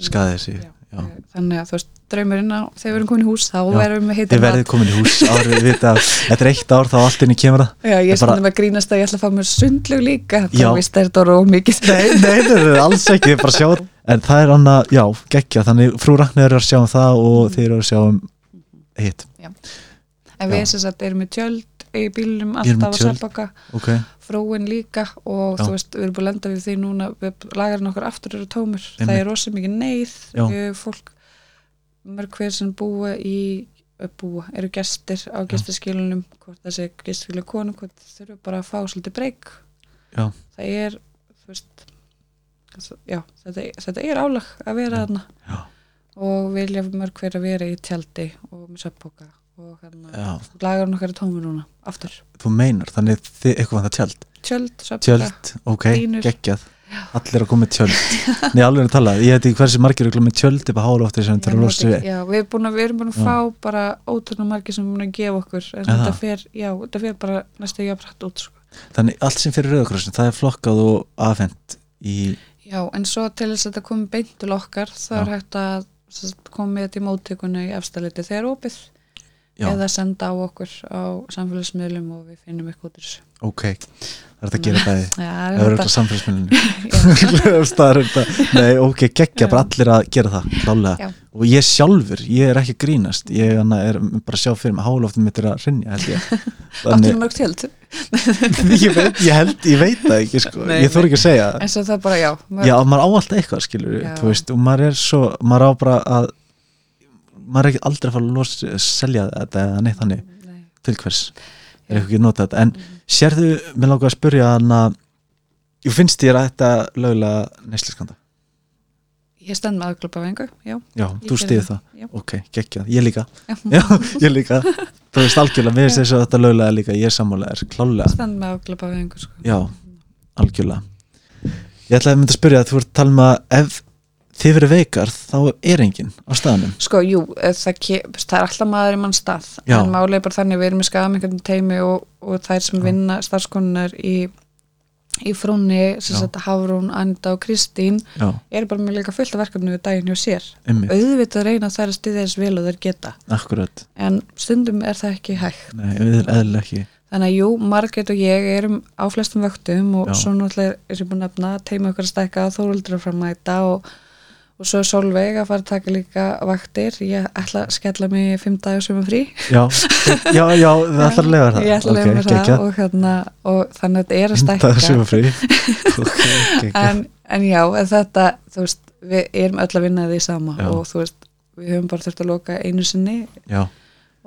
skaði sig Já. Þannig að þú veist, draumurinn á þegar við erum komin í hús, þá Já. verðum við heitir verðið komin í hús árið vita Þetta er eitt ár þá allt inni kemur það. Já, ég er bara... með að grínast að ég ætla að fá mér sundlug líka. Þá vist er þetta orðið of mikið? Nei, nei, nei, alls ekki, bara sjá En það er annað, já, geggja Þannig frú Ragnir er að sjá um það og þið eru að sjá um hitt. En við erum með tjöld í bílunum er alltaf að tjöld. selbaka Frúin líka og Já. þú veist, við erum búin að lenda við því núna við lagarinn okkar aftur eru tómur það Einmitt. er rosa mikið neyð Já. Fólk, mörg hver sem búa í búa, eru gestir á gestaskilunum hvort það sé gestaskilu konu hvort það þurfa bara að fá svolítið breyk það er þú veist já, þetta, þetta er álag að vera þarna Já. og vilja mörg hver að vera í tjaldi og með söpboka og hérna, já, lagarinn okkar er tómur núna aftur, þú meinar Þannig þið eitthvað það tjöld tjöld, söpboka Tjöld, ok, Línur. geggjað Allir að koma með tjöld Nei, alveg að tala, ég veit ekki hversi margir eru með tjöld að hála ofti sem Já, þetta er rosa við já, við, erum búin að, erum búin að Já. fá bara ótrúna margir sem er búin að gefa okkur en Eða? þetta fer, já, þetta fer bara næstu jafnrætt út sko. Þannig allt sem fyrir Rauðakrossin, það er flokkað og afhent í, Já, en svo til þess að þetta komi beint til okkar er Já. hægt að koma með þetta í móttökunni í efstaleiti þegar opið já, eða senda á okkur á samfélagsmiðlum og við finnum eitthvað út úr þessu. Ok. Það er þetta að gera Það það er þetta það þetta. Nei, ok, geggja, bara allir að gera það klálega, Já. og ég sjálfur ég er ekki grínast, ég er bara að sjá fyrir mig, háloftum mitt er að rinja held ég. Áttur mörg tjöld ég veit, ég held ég veit það ekki, sko, Nei, ég þór ekki að segja það. En svo það bara, já, mörg, já, maður á alltaf eitthvað, skilur Já. þú veist, og maður er svo, maður á bara að maður er ekki aldrei að fara að losa, selja þetta eða neitt þannig, Nei. til hvers er eitthvað ekki að nota þetta, en sérðu mér langar að spyrja hann að Jú, finnst þér að þetta lögulega neysliskanda? Ég stend með aðglöpa vengu, já Já, ég þú stiði það, já. Ok, geggjað, ég líka. Já. Já, ég líka. Þú veist algjörlega, mér finnst þess að þetta lögulega líka, ég er sammálaðir, klálega. Stend með aðglöpa vengu, sko Já, algjörlega. Ég ætlaði að mynda að spyrja að þú ert talað um að ef þið verið veikar, þá er enginn á staðanum. Sko, jú, það, það er alltaf maður í mann stað Já. en málið er bara þannig að við erum með skafamengandi teimi og, og þær sem Já. vinna starfskonunnar í, í frúnni sem sagt Hafrún, Anda og Kristín Já, eru bara með líka fullt af verkefni við daginn hjá sér ymmið, auðvitað reyna þær að styðja þess vel og þær geta akkurat. en stundum er það ekki hægt Nei, við erum eðlilega ekki. þannig að jú, Margrét og ég erum á flestum vöktum og Já. svo náttúrulega er ég búin að nefna teima okkar að stækka þóruldur að framæta og, og svo er Solveig að fara að taka líka vaktir. Ég ætla að skella mig fimm dagar sem er frí. Já, já, já, það ætlar að lega það. ég ætla að Ok, lefa mér það og, hérna, og þannig að þetta er að það er stækka sem að frí ok, geggjað. en, en já, þetta þú veist, við erum öll að vinna því sama Já. og þú veist, við höfum bara þurft að loka einu sinni já,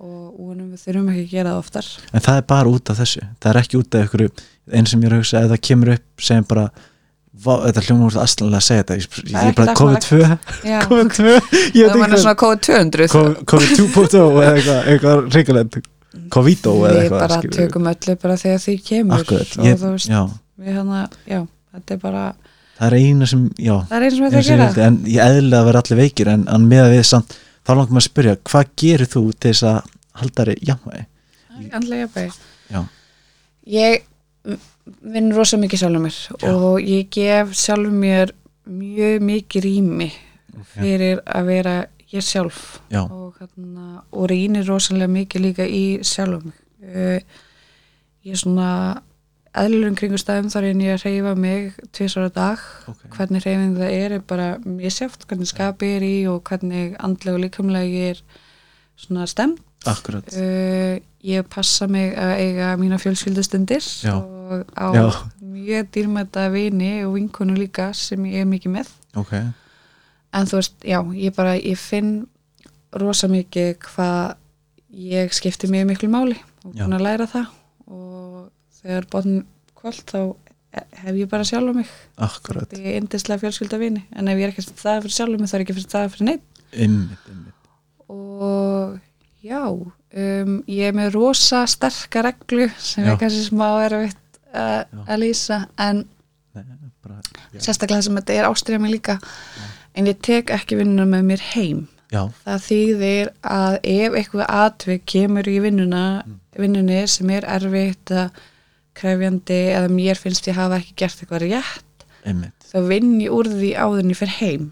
og vonum við þurfum ekki að gera það oftar. En það er bara út af þessu. Það er ekki út af ykkur einn sem ég er að hugsa, það kemur upp sem bara þetta hljóma úr aðstæðanlega að segja þetta. Ég, Það er er bara ekkert COVID-2 Já. COVID-2 ég það var svona kóð 200 hvað COVID-2.0 eða eitthvað, reikalegt COVID-2 eða við eitthvað bara skilurðu. tökum öllu bara þegar því kemur. Við já, þetta er bara það er eina sem, það er og einu þetta að sem ég gera en ég eðlilega að vera allir veikir en, með að við samt, þá langar maður að spyrja hvað gerir þú til þess að halda þér jafnvægi? andlega. Já, ég vinn rosa mikið sjálfur mér Já. og ég gef sjálfur mér mjög mikið rými fyrir að vera ég sjálf já, og, hérna, og rýnir rosalega mikið líka í sjálfum mig. Uh, ég er svona eðlurum kringu staðum þar en ég að reyfa mig tvisar á dag. Ok. Hvernig reyfing það er er bara mér sjátt, hvernig skapi er í og hvernig andlega og líkamlega ég er svona stemt Akkurat, uh, ég passa mig að eiga mína fjölskyldustundir og á Já. mjög dýrmæta vini og vinkonu líka sem ég er mikið með. Ok. En þú veist, já, ég bara ég finn rosa mikið hvað ég skipti mjög miklu máli og búin að læra það. Og þegar bóðin kvöld þá hef ég bara sjálf mig. Akkurat, þetta er indislega fjölskylda vini en ef ég er ekki það fyrir sjálf mig þá er ekki fyrir það fyrir neitt ymmit, ymmit og já um, ég er með rosa sterka reglu sem Já. er kannski smá erfitt Já. að lýsa en Nei, bara, já, sérstaklega sem þetta er ástriða mig líka. En ég tek ekki vinnuna með mér heim. Já, það þýðir að ef eitthvað atvik kemur í vinnuna vinnunni sem er erfitt eða krefjandi eða mér finnst ég hafa ekki gert eitthvað rétt ymmit þá vinn ég úr því áðurinn ég fyrir heim.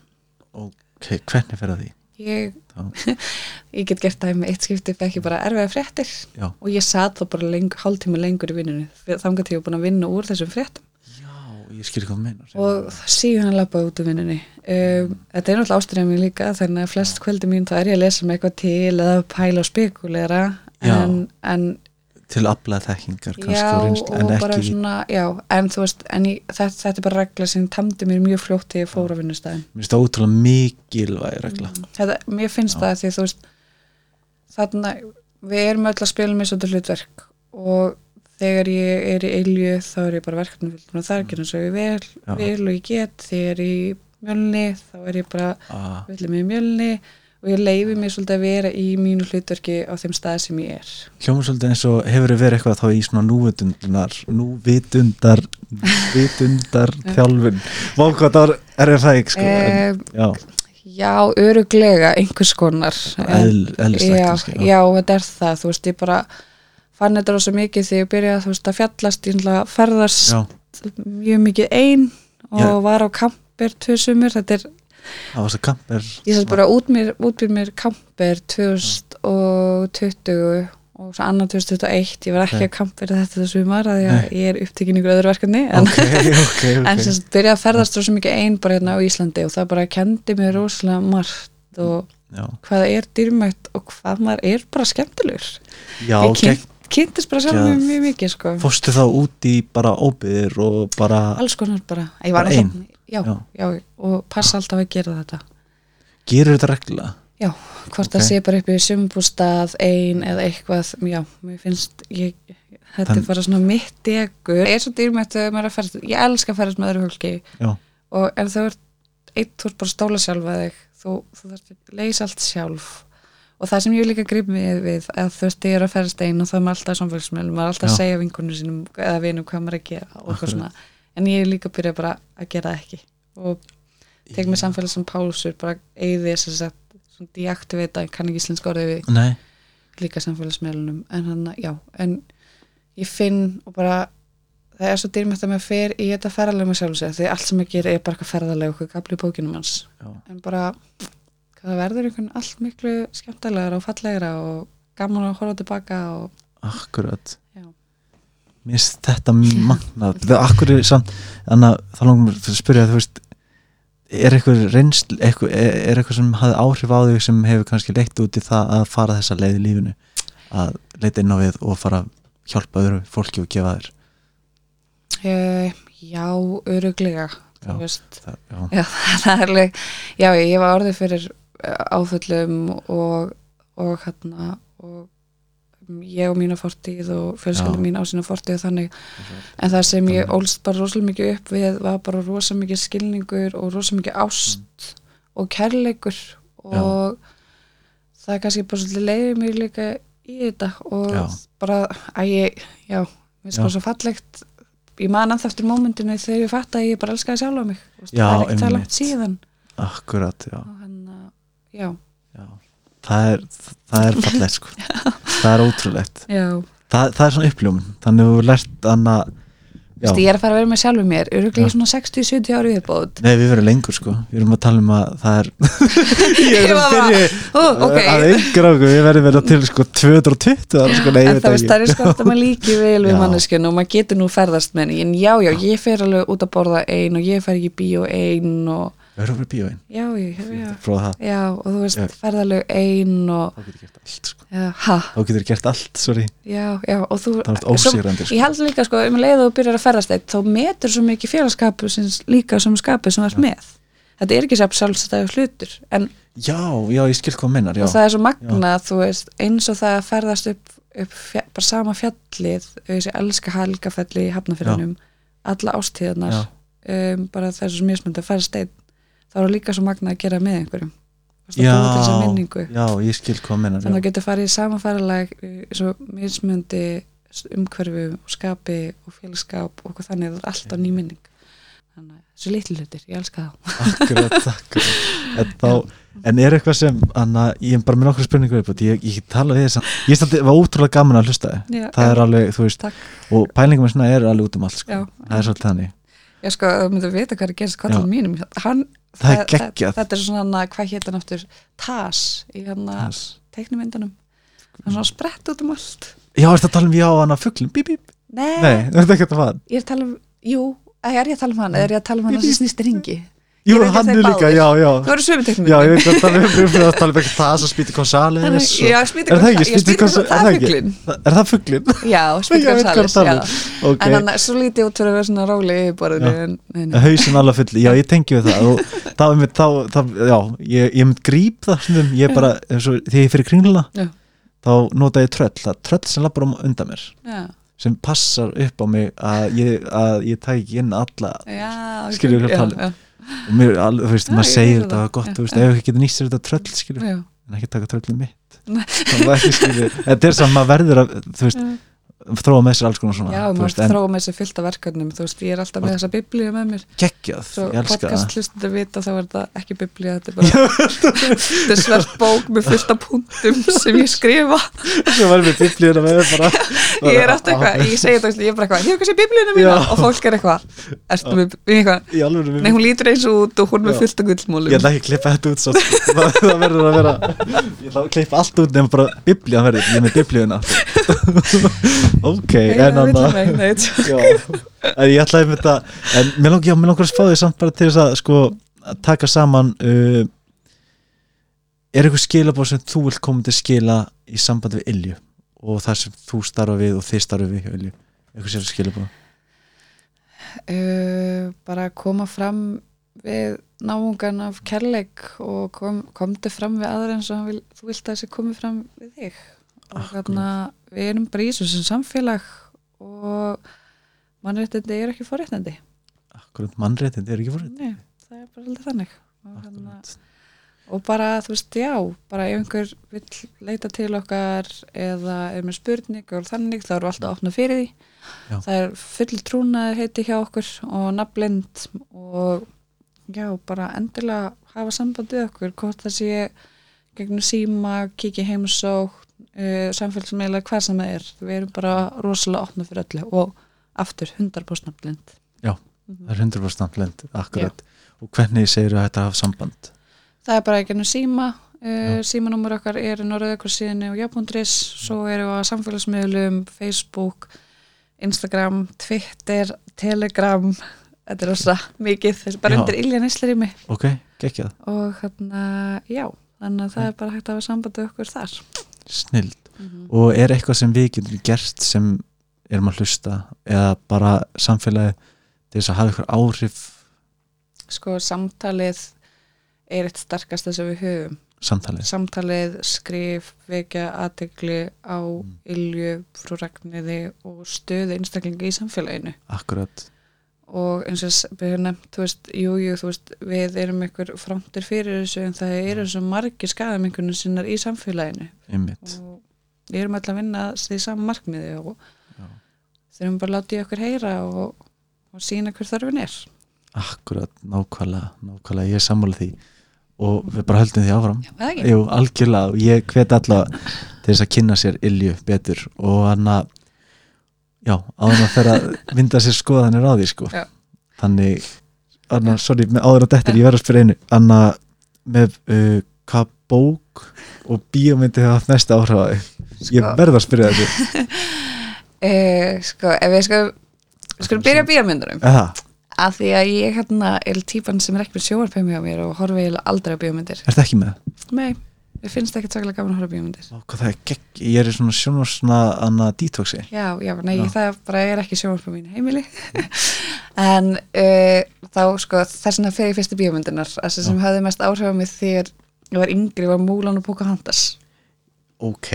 Ok, hvernig fer það því? ég, Já, ég get gert það með eitt skipti fekk ég bara erfiða fréttir. Já, og ég satt þá bara leng, hálftíma lengur í vinnunni. Þangar til ég var búin að vinna úr þessum fréttum. Já ég skil hvað meinar og síðan að labba út úr vinnunni. Um, þetta er náttúrulega ástriðið mér líka þannig að flest kvöldi mín þá er ég að lesa með eitthvað til eða pæla og spekulera en, en Til aflað þekkingar kannski já reynslu, en bara ekki svona já, en veist, en ég, þetta, þetta er bara regla sem tamdi mér mjög fljótt þegar ég fór á vinnustæðin Mér finnst það ótrúlega mikilvæg regla. Þetta, mér finnst það því þú veist þarna, við erum öll að spila með svolítið hlutverk og þegar ég er í eilju þá er ég bara verkefni og það er ekki eins og ég vil, Já. vil og ég get. Þegar ég er í mjölni þá er ég bara ah, villið í mjölni og ég leifi mér svolítið að vera í mínu hlutverki á þeim stað sem ég er. Hljóma svolítið eins og hefur verið eitthvað þá í svona núvitundunar núvitundar vitundar þjálfun Vá hvað það er það ekki sko? En, um, Já, Já, öruglega einhvers konar eðl- eðlislegt já, já. já, þetta er það. Þú veist, ég bara fann þetta rosa mikið þegar ég byrjaði þú veist, að fjallast. Ferðast mjög mikið ein og var á kamper tvö sumur, þetta er það var svo kamper ég sætt bara út mér, út mér mér kamper 2020 og svo annar 2021 ég var ekki Ok. að kamper þetta sumar að ég, er upptekinn ykkur öðru verkefni en, Ok, ok, ok. En sem byrjaði að ferðast rosa mikið ein bara hérna á Íslandi og það bara kendi mér rosalega margt og Já, hvað það er dýrmætt og hvað maður er bara skemmtilegur. Já ég kynnt, kynntist bara sjálf Já. mjög, mikið sko. fórstu þá út í bara óbyðir og bara alls konar bara. Ég var alltaf, já, Já. já. og passa alltaf að gera þetta. Gerir þetta reglulega? Já, hvort Ok. það sé bara upp í sumbústað ein eða eitthvað já, mér finnst ég, þetta Þann- er bara svona mitt degur. Ég er svo dýrmætt að maður að ferðast ég elska að ferðast með öðru fólki. Og en þú ert eitt, þú ert bara að stóla sjálfa þig. Þú, þú þarft að leysa allt sjálf. Og það sem ég líka grip mig við að þú veist, ég er að ferðast einn og það er maður alltaf samfélagsmiðlum, maður alltaf að segja vinkunum sínum eða vinum hvað maður er að gera og eitthvað svona, en ég er líka að byrja bara að gera það ekki. Og tek mér samfélags sem pálsur, bara eigði þess að svona deaktivita, ég kann ekki íslensk orðið við nei, líka samfélagsmiðlunum. En hann, já, en ég finn og bara það er svo dýrmætt að maður fer í þetta ferðalega með sjálf sig því allt sem maður gerir er bara eitthvað ferðalega eitthvað gafli í bókinum hans. Já, en bara það verður einhvern allt miklu skemmtilegra og fallegra og gaman að horfa tilbaka og akkurat mér finnst þetta magnað. Það þannig að þá langum við að spyrja þú veist er eitthvað reynsl eitthvað, er, eitthvað sem hafði áhrif á þig sem hefur kannski leitt út í það að fara þessa leið í lífinu? Að leita inn á við og fara að hjálpa öðru fólki og gefa þér? Uh, já, öruglega Já, það, já, Já, það er alveg, já, ég var orðið fyrir eh, áföllum og, og hérna og ég og mína fortíð og fjölskylda Já. mín á sína fortíð og þannig. En það sem ég ólst bara rosalega mikið upp við var bara rosalega mikið skilningur og rosalega mikið ást og kærleikur og það er kannski bara svolítið leiðið mig líka í þetta og Já. bara að ég, já, mér finnst Já. bara svo fallegt. Ég man að eftir mómentinu þegar ég fatt að ég bara elskaði sjálfa mig. Þú veist, Já, það er ekki það langt síðan. Akkurat, já, og hann að, já, já. Það, er, það er fallegt sko. Það er ótrúlegt. Það, það er svona uppljómun þannig að við lært anna Þú veist, ég er að fara að vera með sjálfu mér. Öruglega í svona 60-70 ári viðbót. Nei, við verðum lengur sko, við erum að tala um að það er Ég er var að byrja ó, ok. að yngra okkur, við verðum verið til sko 220 ára sko, nei, en það það er sko að maður líki vel við Já. manneskinu og maður getur nú ferðast með henni. En já, já, ég fer alveg út að borða ein og ég fer ekki í bíó ein og Við verðum verið bíóin, já, já, já, prófa það. Já og þú veist, Já. ferðalög ein og Þá getur gert allt sko, já, ha, þá getur gert allt, sorry. Já, já og þú, Það er ósýrandi sko. ég held líka sko, um leið og byrjar að ferðast eitt þá metur svo mikið félagskapu sem líka sem skapið sem þú ert með. Þetta er ekki sér sjálfstæðu hlutur en Já, já, ég skil hvað minnar, já. Og það er svo magna, þú veist, eins og það að ferðast upp, upp fjall, bara sama fjallið þessi elska helgafelli í hafnafyrðunum, alla ástíðarnar Já. um, bara það er svo mismöndi að ferðast einn, þá er líka svo magna að gera með einhverjum. Að Já, já, ég skil minnar þannig að getur farið í sama færalag svo mismöndi umhverfu og skapi og félagskap og þannig, það er alltaf ný minning. Þannig að þessu litlu hlutir, ég elska það Akkurat, akkurat. En, þá, en er eitthvað sem anna, ég er bara með nokkur spurningu upp ég, ég tala við þess að ég standi, var ótrúlega gaman að hlusta. Já, það er alveg, þú veist Takk. og pælingum er alveg út um allt sko. Það er svolítið þannig Já sko, þú myndir vita hvað er að gerast kallum mínum. Hann, Það er geggjað. Þetta er svona, hvað hétt hann aftur? Tas í hann að Þess. teiknumyndunum hann er svona sprett út um allt. Já, ertu að tala um já hann að fugglum, Nei, Nei, að það ég er að tala um, jú er ég að tala um hann, eða er ég að tala um hann sem snýst í ringi Jú, hann er líka, já, já. Þú eru sömu Já, ég veit að tala um við fyrir að tala um það sem spýti González og- Já, Spýti Er það það er. Er það fugglin? Já, Spýti hvað um. Ok, En hann er svo lítið út fyrir að vera svona róli í borðinu hausin alveg fulli, já ég tengi við það. Og þá, einmitt, þá, þá já, ég, ég mynd gríp það ég bara þegar ég fyrir kringluna Já. þá nota ég tröll, það er tröll sem lappar um undan mér Já, sem passar upp á mig að ég, að ég tæki inn alla já Mér, al, þú veist, maður segir þetta var gott, þú veist, ef ekki getur nýst sér þetta tröll, skilur, en ekki taka tröllið mitt. Nei. það var ekki skilur, þetta er saman maður verður að, þú veist. Þróa með sér alls konar svona, Já, maður þróa með sér fullt af verkefnum þú veist, ég er alltaf með þessa biblíu með mér. Svo ég elska það. podcast hlustundu vita þá er það ekki biblíu þetta er bara þetta er svart bók með fullt af punktum sem ég skrifa. Sem var með biblíuna með mér bara. Ég er alltaf eitthvað, ég segi þetta ég er bara eitthvað, hefur kannski biblíuna mína? Já. og fólk er eitthvað, ertu með eitthvað? Nei, hún lítur eins út og hún með Já. fullt af gullmólum Ég að að að Ok, en hann En ég ætlaði með þetta En mér langar, að spá því samt bara til þess að sko, að taka saman uh, Er eitthvað skilabóð sem þú vilt koma til skila í sambandi við Ilju og það sem þú starfa við og þið starfa við Ilju Eitthvað sér skilabóð uh, bara koma fram við náungan af kærleik og kom, komdu fram við aðra eins og vil, þú vilt að þessi komi fram við þig. Og þarna við erum bara í þessu samfélag og mannréttindi er ekki forréttindi. Akkurat mannréttindi er ekki fórið Nei, það er bara alltaf þannig. Og, þarna, og bara þú veist já bara ef einhver vill leita til okkar eða er með spurning og þannig þá við alltaf að opna fyrir því. Já. það er full trúnaður heiti hjá okkur og nafnblind og já, bara endilega hafa samband við okkur, hvort það sé gegnum síma, kiki heimsók uh, samfélagsmeila hvað sem það er, við erum bara rosalega opna fyrir öllu og aftur 100% nafnblind Já. Það er 100% blend, akkurat. Og hvernig segir þú að þetta hafa samband? Það er bara gegnum síma uh, Já. símanúmer okkar er rauðakvarsíðinni og jafnbundris, svo erum við á samfélagsmiðlum Facebook Instagram, Twitter, Telegram. Þetta er rosa mikið, þessi bara Já. undir Ilja mig ok, geggjað, og hérna, já þannig að það er bara hægt að hafa sambandi okkur þar snild og er eitthvað sem við getum gert sem erum að hlusta eða bara samfélagi til þess að hafa eitthvað áhrif. Sko samtalið er eitt starkasta sem við höfum. Samtalið. Samtalið, skrif, vekja aðtegli á Mm. Ilju, frú Ragnirði og stöðu einstaklinga í samfélaginu. Akkurat, og eins og við höfum nefnt, þú veist, jú, jú, þú veist við erum ykkur frontir fyrir þessu en það eru svo margir skadaminkunum sinnar í samfélaginu. Einmitt. Og við erum alltaf að vinna því saman markmiði og þurfum bara að láta í okkur heyra og, og sína hver þörfin er. Akkurat, nákvæmlega, nákvæmlega ég er sammála því. Og við bara höldum því áfram. Já, það ekki? Jú, algjörlega og ég hvet alla til þess að kynna sér Ilju betur. Og hann að já, áður að fyrir að vinda sér skoðanir á því sko. Já. þannig, anna, sorry, með áður að dettir ég verð að spyrja einu, anna með uh, hvað bók og bíómyndi hafa haft mest áhrif á þig? Ég Sko. verð að spyrja þetta Eh, sko, ef við sko við skulum byrja að bíómyndurum Eða, að því að ég hérna er típan sem er ekki með sjóarpemi á mér og horfi aldrei á bíómyndir. Er það ekki með? Nei, ég finnst ekki taklega gaman að horfa bíómyndir. Er gegg, ég er svona anna detoxi. Já, já, nei, Já. það bara er ekki sjónvarp á mínu heimili en uh, þá sko þess vegna fyrir fyrstu bíómyndunar að sem hafði mest áhrif á mig þegar ég var yngri var Múlan og Pocahontas. Ok,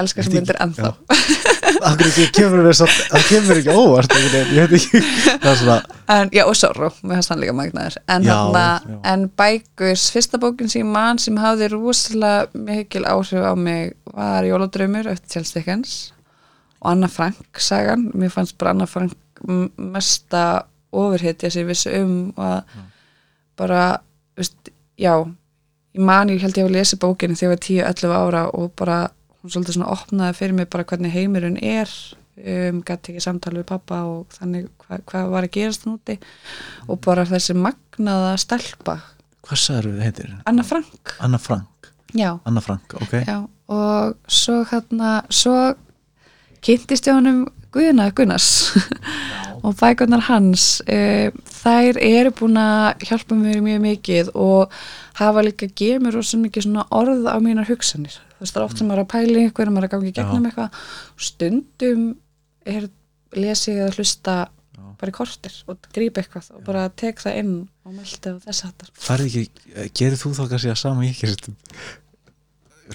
elskar sem myndir ennþá ekki kemur mér satt, það kemur ekki óvart ég veit ekki. Það er en, Já, og Sorro, með hans hann líka magnaður. En, Já, hana, já. en Bækurs, fyrsta bókin sem ég man sem hafði rosalega mikil áhrif á mig var Jóladraumur eftir Dickens og Anna Frank sagan, mér fannst bara Anna Frank mesta ofurhetja sem ég vissi um og að bara, veist, já ég man, ég held ég að lesa bókinu þegar ég var 10-11 ára og bara hún svolítið svona opnaði fyrir mig bara hvernig heimurinn er. Um, gæti ekki samtali við pappa og þannig hva, hvað var að gerast núti og bara þessi magnaða stelpa, hvað sagður við heitir? Anna Frank. Anna Frank, já, Anna Frank, ok. Já og svo hérna, svo kynntist ég honum Guðna Gunnars. Og bækurnar hans uh, þær eru búin að hjálpa mér mjög mikið og hafa líka gefið mér rosa mikið orð á mínar hugsanir þú veist það er oft sem maður er að pæli einhverjum maður er að gangi gegnum eitthvað. Stundum er lesi ég að hlusta Já. bara í kortir og grípa eitthvað og bara tek það inn og meldi og þess Færði ekki, eh, gerir þú þá kannski að sama gerir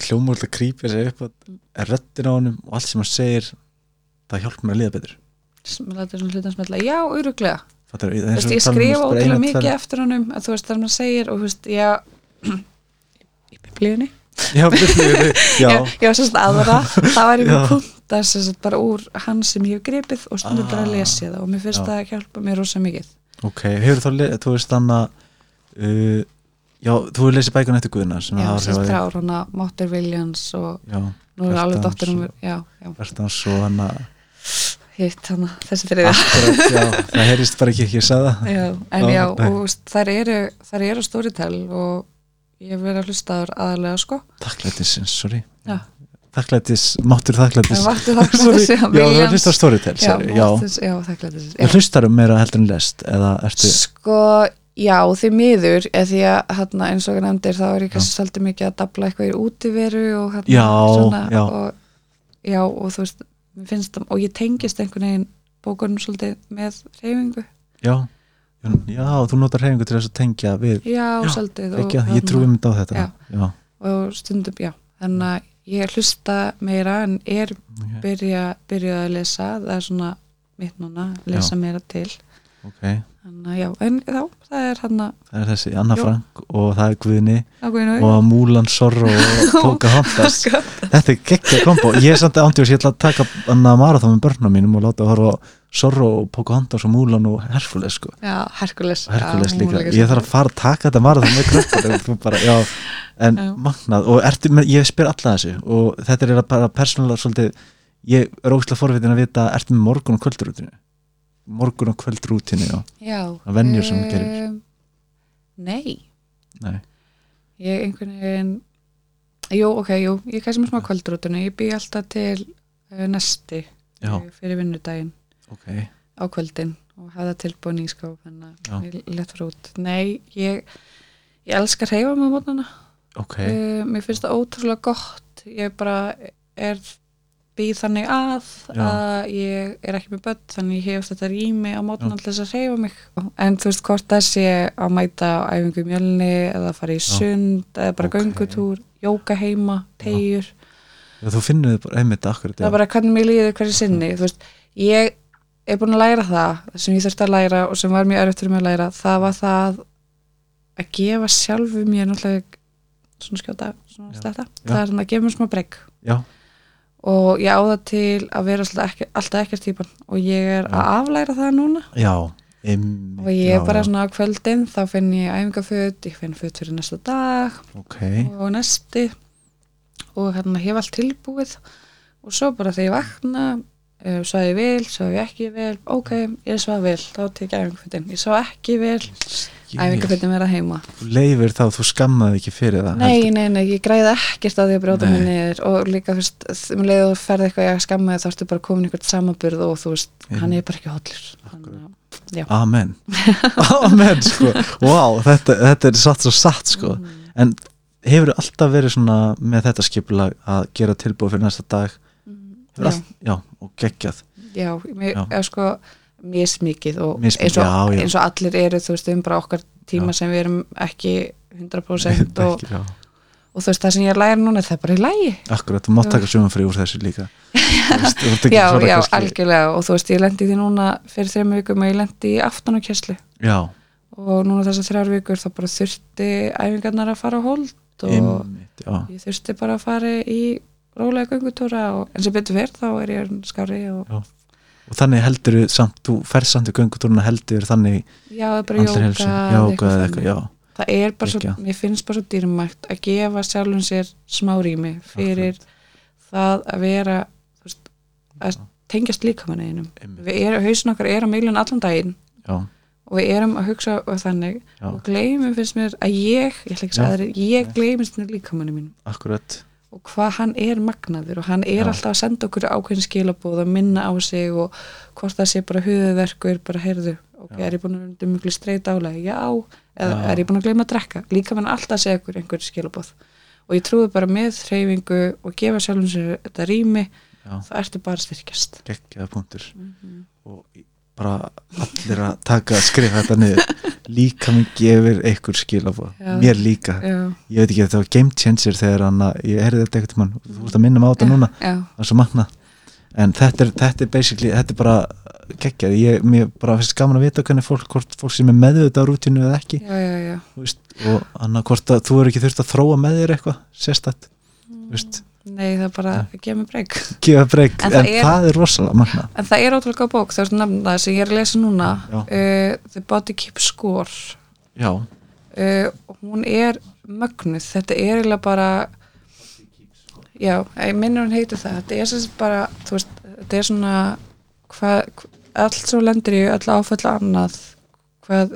hljómur að krýpja sig upp að röddin á honum og allt sem hann segir það hjálpar mér að liða betur. Mér lætur svona hlutan smetla, já, öruglega Þú veist, ég skrifa ótrúlega mikið eftir honum að þú veist það maður segir og þú veist, já í biblíunni Já, já, já sérst aðra, það var ég með punta bara úr hans sem ég hef gripið og stundum bara að Ah. lesa það og mér finnst það að hjálpa mér rosa mikið. Ok, hefur þá, þú veist þannig uh, já, þú hefur lesið bækun eftir Guðna sem já, á þig. þrjár hana Máttur Williams og já, nú er alveg dóttir um og- hann að hitt hana, þessi þriðja. Akkurat, já, það heyrist bara ekki, ég sagði það. Já, en Já, og þær eru þær eru stóritel og ég hef verið að hlusta þar aðalega sko. Þakklætisins, sorry. Já. Þakklætis, máttur en vakti það Sorry, þessi já, það hlustar Storytel já, sorry, já, Máttur- já, þakklætis já. hlustar um meira heldur en lest eða ertu, Sko, já, því miður eða því að hérna, eins og ég nefndir þá er ég kannski svolítið mikið að dabla eitthvað í útiveru og hérna Já, svona já. Og, já, og þú veist, mér finnst það og ég tengist einhvern veginn bókunum svolítið með reyfingu já já, þú notar reyningu til þess að tengja við Já, Já, svolítið ég trúi mynd á þetta. Já. já, og stundum, já, þannig að ég hlusta meira en er ok, byrja, byrja að lesa. Það er svona mitt núna, lesa meira til. Ok þannig að já, en þá, það er hann að það er þessi Anna Jú. Frank og það er Guðni og Múlan Sorro og Pocahontas þetta er geggja kombo. Ég er samt ándjós, ég ætla að taka Anna Marathon með börnum mínum og láta að horfa Sorro og Pocahontas og Múlan og Herfules sko. Já, Herkules Herkules já, líka, ég þarf að fara að taka þetta marathon með já, en Já. magnað. Og ertu með, ég spyr alla þessu og þetta er bara persónulega svolítið ég er ógæslega forvitin að vita ertu með morgun og kvöldrútinu morgun og kvöldrútinu, já, Já Það venjur sem þú em, gerir. Nei, nei. Ég einhvern veginn Jú, ok, jú, ég með smá kvöldrútinu. Ég bý alltaf til uh, nesti já, uh, fyrir vinnudaginn. Ok, á kvöldin og hafa það tilbúin í skáp þannig Já. að ég lett fyrir út. Nei, ég, ég elska að reyfa með mótnana ok. Uh, Mér finnst það ótrúlega gott. Ég bara er býð þannig að Já. að ég er ekki með börn þannig ég hef þetta rými á mótnana til þess að reyfa mig. En þú veist hvort það sé að mæta á æfingu í mjölni eða fara í sund eða bara Ok. göngutúr, jóka heima tegjur Já, þú finnur þið bara einmitt akkurat það er bara hvernig mér líður hverju sinni þú veist, ég er búin að læra það sem ég þurfti að læra og sem var mjög fyrir mig að læra, það var það að gefa sjálfu mér náttúrulega svona skjóta svona Já. Já. það er svona að gefa mér smá já, og ég á það til að vera ekki, alltaf ekkert típan og ég er að aflæra það núna. Já, einmitt og ég er bara já. svona á kvöldin þá finn ég æfingaföt, ég finn föt fyrir næsta dag ok, og næsti og hérna hef allt tilbúið. Og svo bara þegar ég vakna uh, svað ég vel, svað ég ekki vel. Ok, ég svað vel, þá tek ég æfingafötin. Ég svað ekki vel, Ég- æfingafötin vera heima. Þú leifir þá, þú skammaði ekki fyrir það nei, heldur. nei, nei, ég græði ekkert að því að brjóta mig niður og líka þú veist, um leið og þú ferði eitthvað ég skammaði þá ertu bara komin í eitthvað samanburð og þú veist, Einmitt. hann er bara ekki að, já. Amen. Amen sko. Wow, þetta, þetta er satt svo satt sko. Mm. En hefur alltaf verið svona með þetta skipulag að gera tilbúið fyrir næsta dag? Já, allt, Já, og geggjað. Já, mér, Já. já. sko mismikið og Mismikið, eins, og, já, já. eins og allir eru þú veist, um bara okkar tíma Já. sem við erum ekki 100% og, Ekki, já. og þú veist, það sem ég læra núna það er bara í lægi Akkurat, þú mátt Já. taka sumum úr þessu líka Þú veist, þú ert ekki já, svona já, kannski- algjörlega og þú veist, ég lendi því núna fyrir þreim vikum að ég lendi í aftanukesslu Já, og núna þessar þrjár vikur þá bara þurfti æfingarnar að fara á hold og einmitt, já ég þurfti bara að fara í rólega göngutúra og en sem betur verð þá er ég skári og Og þannig heldur þú samt, þú ferð samt í göngutúruna heldur þannig já, er bara jóka Jóka eða eitthvað, já. Það er bara svo, mér finnst bara svo dýrmægt að gefa sjálfum sér smá rými fyrir það að vera veist, að tengjast líkamann einum. Erum, hausin okkar er á miljón allan daginn. Já, og við erum að hugsa þannig. Já, og gleymum finnst mér að ég ég ég gleymist mér líkamannu mín akkurat og hvað hann er magnaður og hann er Já. alltaf að senda okkur ákveðin skilabóð að minna á sig og hvort það sé bara höfuverkur, bara heyrðu ok, Já. er ég búin að vera miklu streit álega, já eða Já. er ég búin að gleyma að drekka líka mann alltaf að segja okkur einhver skilabóð og ég trúi bara með hreyfingu og gefa sjálfum sér þetta rými þá ertu bara styrkjast geggjaða punktur Mhm. og í- bara allir að taka að skrifa þetta niður líka minn gefur einhver skilafóð Já. mér líka, já, ég veit ekki þetta var game changer þegar hann að, ég heyrði þetta eitthvað mann, þú ert að minna mig á þetta núna, það er svo magna en þetta er, þetta er basically, þetta er bara geggjað, ég, mér bara finnst gaman að vita hvernig fólk, hvort fólk sem er með þetta á rútinu eða ekki, já, já, já. veist, og annað hvort að þú eru ekki þurft að þróa með þér eitthvað sérstætt, þú veist nei það er bara að gefa mig breyk gefa breyk, En en, það það, er- rosalega magna en það er ótrúlega góð bók, það er svona nefna sem ég er að lesa núna uh, The Body Keeps Score. Já, uh, hún er mögnuð, þetta er eiginlega bara já, ég minnur hún heitir það. Þetta er sagt bara, þú veist þetta er svona hvað, allt svo lendir í öll áföll annað hvað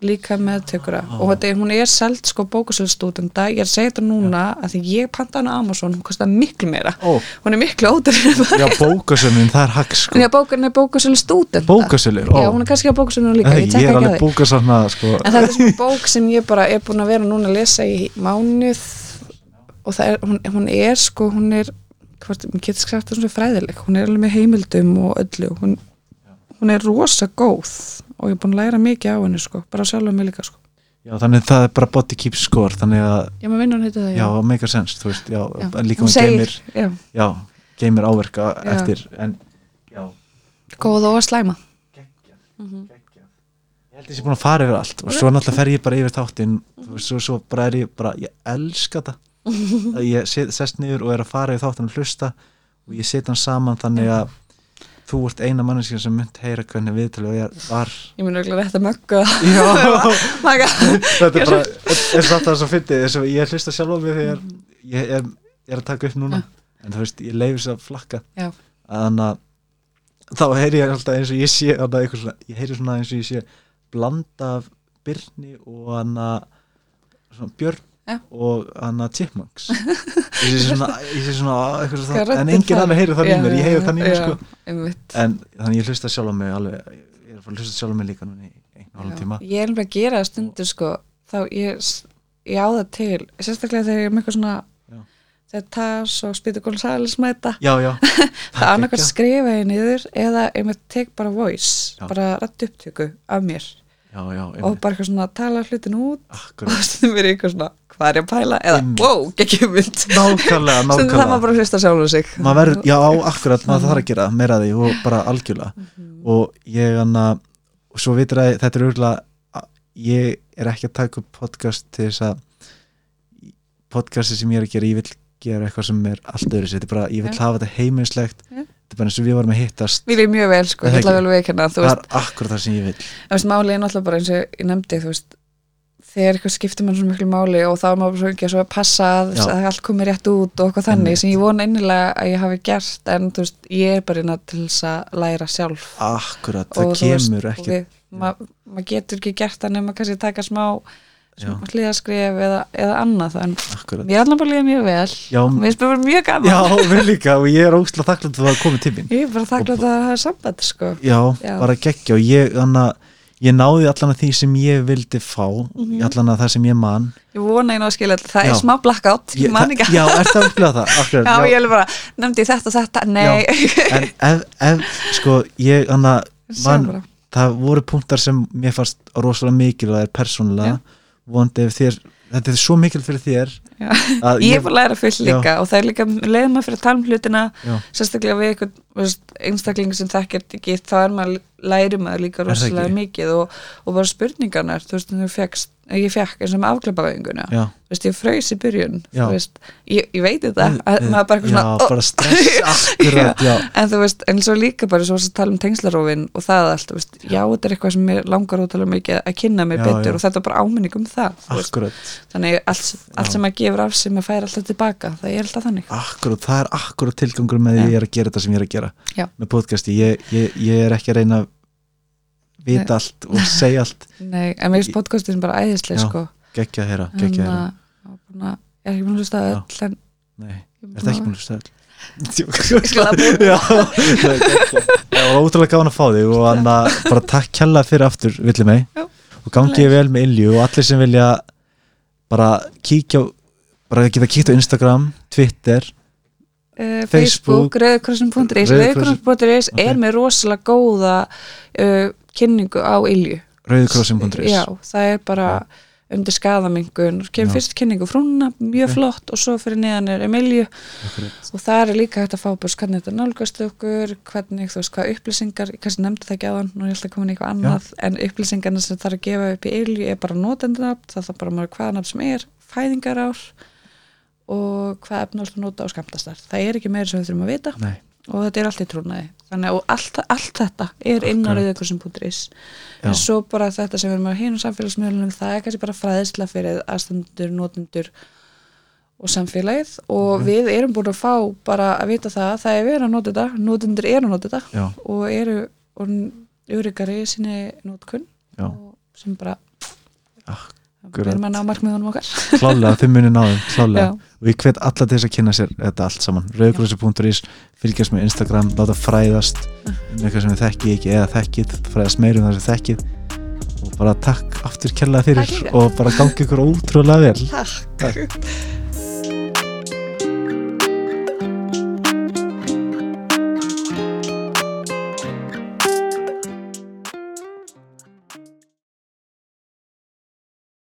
líka meðtökura Vá. og þetta, er- hún er selt sko bókusölstúdenda ég er að segja þetta núna að því ég panta hana á Amazon hún kostar miklu meira. Ó, hún er miklu ódur já bókasömmin, það er hagg sko. Já, bókan er bókusölstúdenda bókasölu, já, hún er kannski á bókusölunum líka, Ég, ég ég tekka er ekki að alveg því. bókasafna sko. En þetta er svona bók sem ég bara er búin að vera núna að lesa í mánuð og það er, hún, hún er sko, hún er, hvort, mér getur sagt það svona fræðileg, hún er alveg með heimildum og öllu, hún, hún er rosa góð og ég er búin að læra mikið á henni sko, bara sjálf mig líka sko. já, þannig það er bara body keep score þannig að, Já, maður vinnur heita það, já, make a sense þú veist, já, Já. líka Hún hún segir- geymir Já, já, geymir áverka Já. eftir en, já, góð og að slæma. geggjað geggjað. ég held að ég sé búin að fara yfir allt og svo náttúrulega fer ég bara yfir þáttinn þú veist, svo, svo bara er ég bara, ég elska það að ég set, sest niður og er að fara yfir þáttinn og hlusta og ég set hann saman þannig að þú ert eina manneskja sem mynd heyra hvernig viðtalið ég var. Ég mun auðvitað rétt að mögga þetta er bara það svo fyndið þess að ég hlusta sjálf á mig þegar ég er, ég er að taka upp núna. En þú veist, ég leifir þess að flakka. Þannig að þá heyri ég alltaf eins og ég sé svona, ég heyri svona eins og ég sé blanda af Byrni og svona Björn Já. og hann að Chipmunks ég sé svona, ég sé svona Hvað svona, en er enginn annar heyrir það í mér, ég heyri það í mér sko. en þannig ég hlusta sjálf á mig alveg, ég er að hlusta sjálf á mig líka núna í einn hálfum Já. tíma. Ég er alveg að gera það stundur sko. Þá ég, ég á það til sérstaklega þegar ég er með eitthvað svona þegar tas og spýtu Gonzales mæta. Já, já, það er annarkvæmt skrifa ég niður eða ég með tek bara voice Já. bara rætt upptöku af mér. Já, já, og bara eitthvað svona tala hlutin út. Og stundum er ég eitthvað svona hvað er ég að pæla eða Einmitt. wow, geggjum mynd. Nákvæmlega, stundum það nákvæmlega. bara hlusta sjálfur sig. Maður verður, já, akkurat, maður þarf að gera meira því og bara algjörlega. Mhm. og ég hann að og svo vitur að þetta er auðvitað ég er ekki að taka upp podcast til þess að podcasti sem ég er að gera, ég vil gera eitthvað sem er allt öðru er bara, ég vil Já. hafa þetta heimilislegt. Já. þetta er bara eins og við varum að hittast. Vil ég mjög vel sko, ég ætla vel veikina þú það er akkurat það sem ég vil. Þú veist, máli er náttúrulega bara eins og ég nefndi þú veist, þegar eitthvað skiptir mann svo miklu máli og þá er maður svo ekki að að passa að, að allt komi rétt út og eitthvað þannig Einmitt. sem ég vona innilega að ég hafi gert en þú veist, ég er bara inn að til þess að læra sjálf. Akkurat, það og veist, kemur og ekki við, ma maður getur ekki gert það nema kannski taka smá Já. hliðaskrif eða, eða annað akkurat, ég er alveg líða mjög vel. Já, mér finnst bara mjög gaman. Já, við líka og ég er ógslag þakklátt að það hafa komið til mín. Ég er bara þakklátt að það er samband sko. já, Já. bara geggja og ég, þannig að ég náði allan að því sem ég vildi fá Mhm. allan að það sem ég man. Ég vona einu að skilja þetta, það Já. er smá blackout ég man ekki já, er það upplegað það? Akkurat, Já, ég er bara, nefndi ég þetta þetta, nei. En ef, ef sko, ég, að Sjá man, það voru punktar sem mér fannst rosalega mikilvægir persónulega. Vonandi ef þér, þetta er svo mikilvægt fyrir þér Já. að Ég bara að læra fullt líka og það er líka leiðum maður fyrir að tala um hlutina já, sérstaklega við veist, einstakling sem þekkir ekki þá er maður, læri maður líka rosalega mikið og, og bara spurningarnar þú veist, þú fegst, ég fekk eins og með afkleipavæðinguna já, þú veist, ég fröys í byrjun veist, ég, ég veit þetta að maður bara eitthvað já, svona bara stress akkurat, en þú veist, en svo líka bara svo að tala um tengslarófin og það allt, þú veist, já, þetta er eitthvað sem langar ótalega mikið að kynna mér Já, betur já. og þetta er bara áminning um það þannig allt, allt sem maður gefur af sig maður fær alltaf tilbaka, það er alltaf þannig. Akkurat, það er akkurat tilgangur með því ég er að gera þetta sem ég er að gera. Með podcasti, ég, ég, ég er ekki að reyna vita allt og segja allt. Nei, en mér finnst podcastin bara æðislega sko. geggja að heyra, geggja að heyra. Þannig að ég er ekki búin að hlusta öll en nei, er það ekki búin að hlusta öll. Já, það var ótrúlega gáðan að fá þig og hann að bara takk kjalla fyrir aftur villi mig. Og gangi vel með Ilju og allir sem vilja bara kíkja bara geta kíkt á Instagram, Twitter uh, Facebook, Facebook, rauðkrossin.is Ok. er með rosalega góða uh, kynningu á Ilju rauðkrossin.is Já, það er bara undir skaðamengun kemur Já. fyrst kynningu frúna, mjög flott og svo fyrir neðan er Emilju. Og það er líka hægt að fá bara hvernig þetta nálgast okkur, hvernig þú veist hvað upplýsingar, ég kannski nefndi það ekki á hann nú er alltaf komin eitthvað annað, en upplýsingarna sem það er að gefa upp í Ilju er bara notendunafn, það þarf bara maður hvaða nafn sem er, fæðingarár og hvað efna að nota á skamtastar, það er ekki meira sem við þurfum að vita. Nei, og þetta er allt í trúnaði þannig og allt, allt þetta er inn á Já. en svo bara þetta sem við erum að hínum samfélagsmiðlunum það er kannski bara fræðisla fyrir aðstandur, notendur og samfélagið og Mhm. við erum búin að fá bara að vita það að það er verið að nota þetta, notendur eru að nota þetta og eru og öryggari sinni notkun já, og sem bara. Við erum að ná markmiðunum okkar. Klálega, þið munið náðum, klálega og ég hvet alla til þess að kynna sér þetta allt saman, rauðkrossi.is fylgjast með Instagram, láta fræðast um eitthvað sem þið þekkið ekki eða þekkið fræðast meir um það sem þekkið. Og bara takk aftur kærlega fyrir Takk og bara gangi ykkur ótrúlega vel. Takk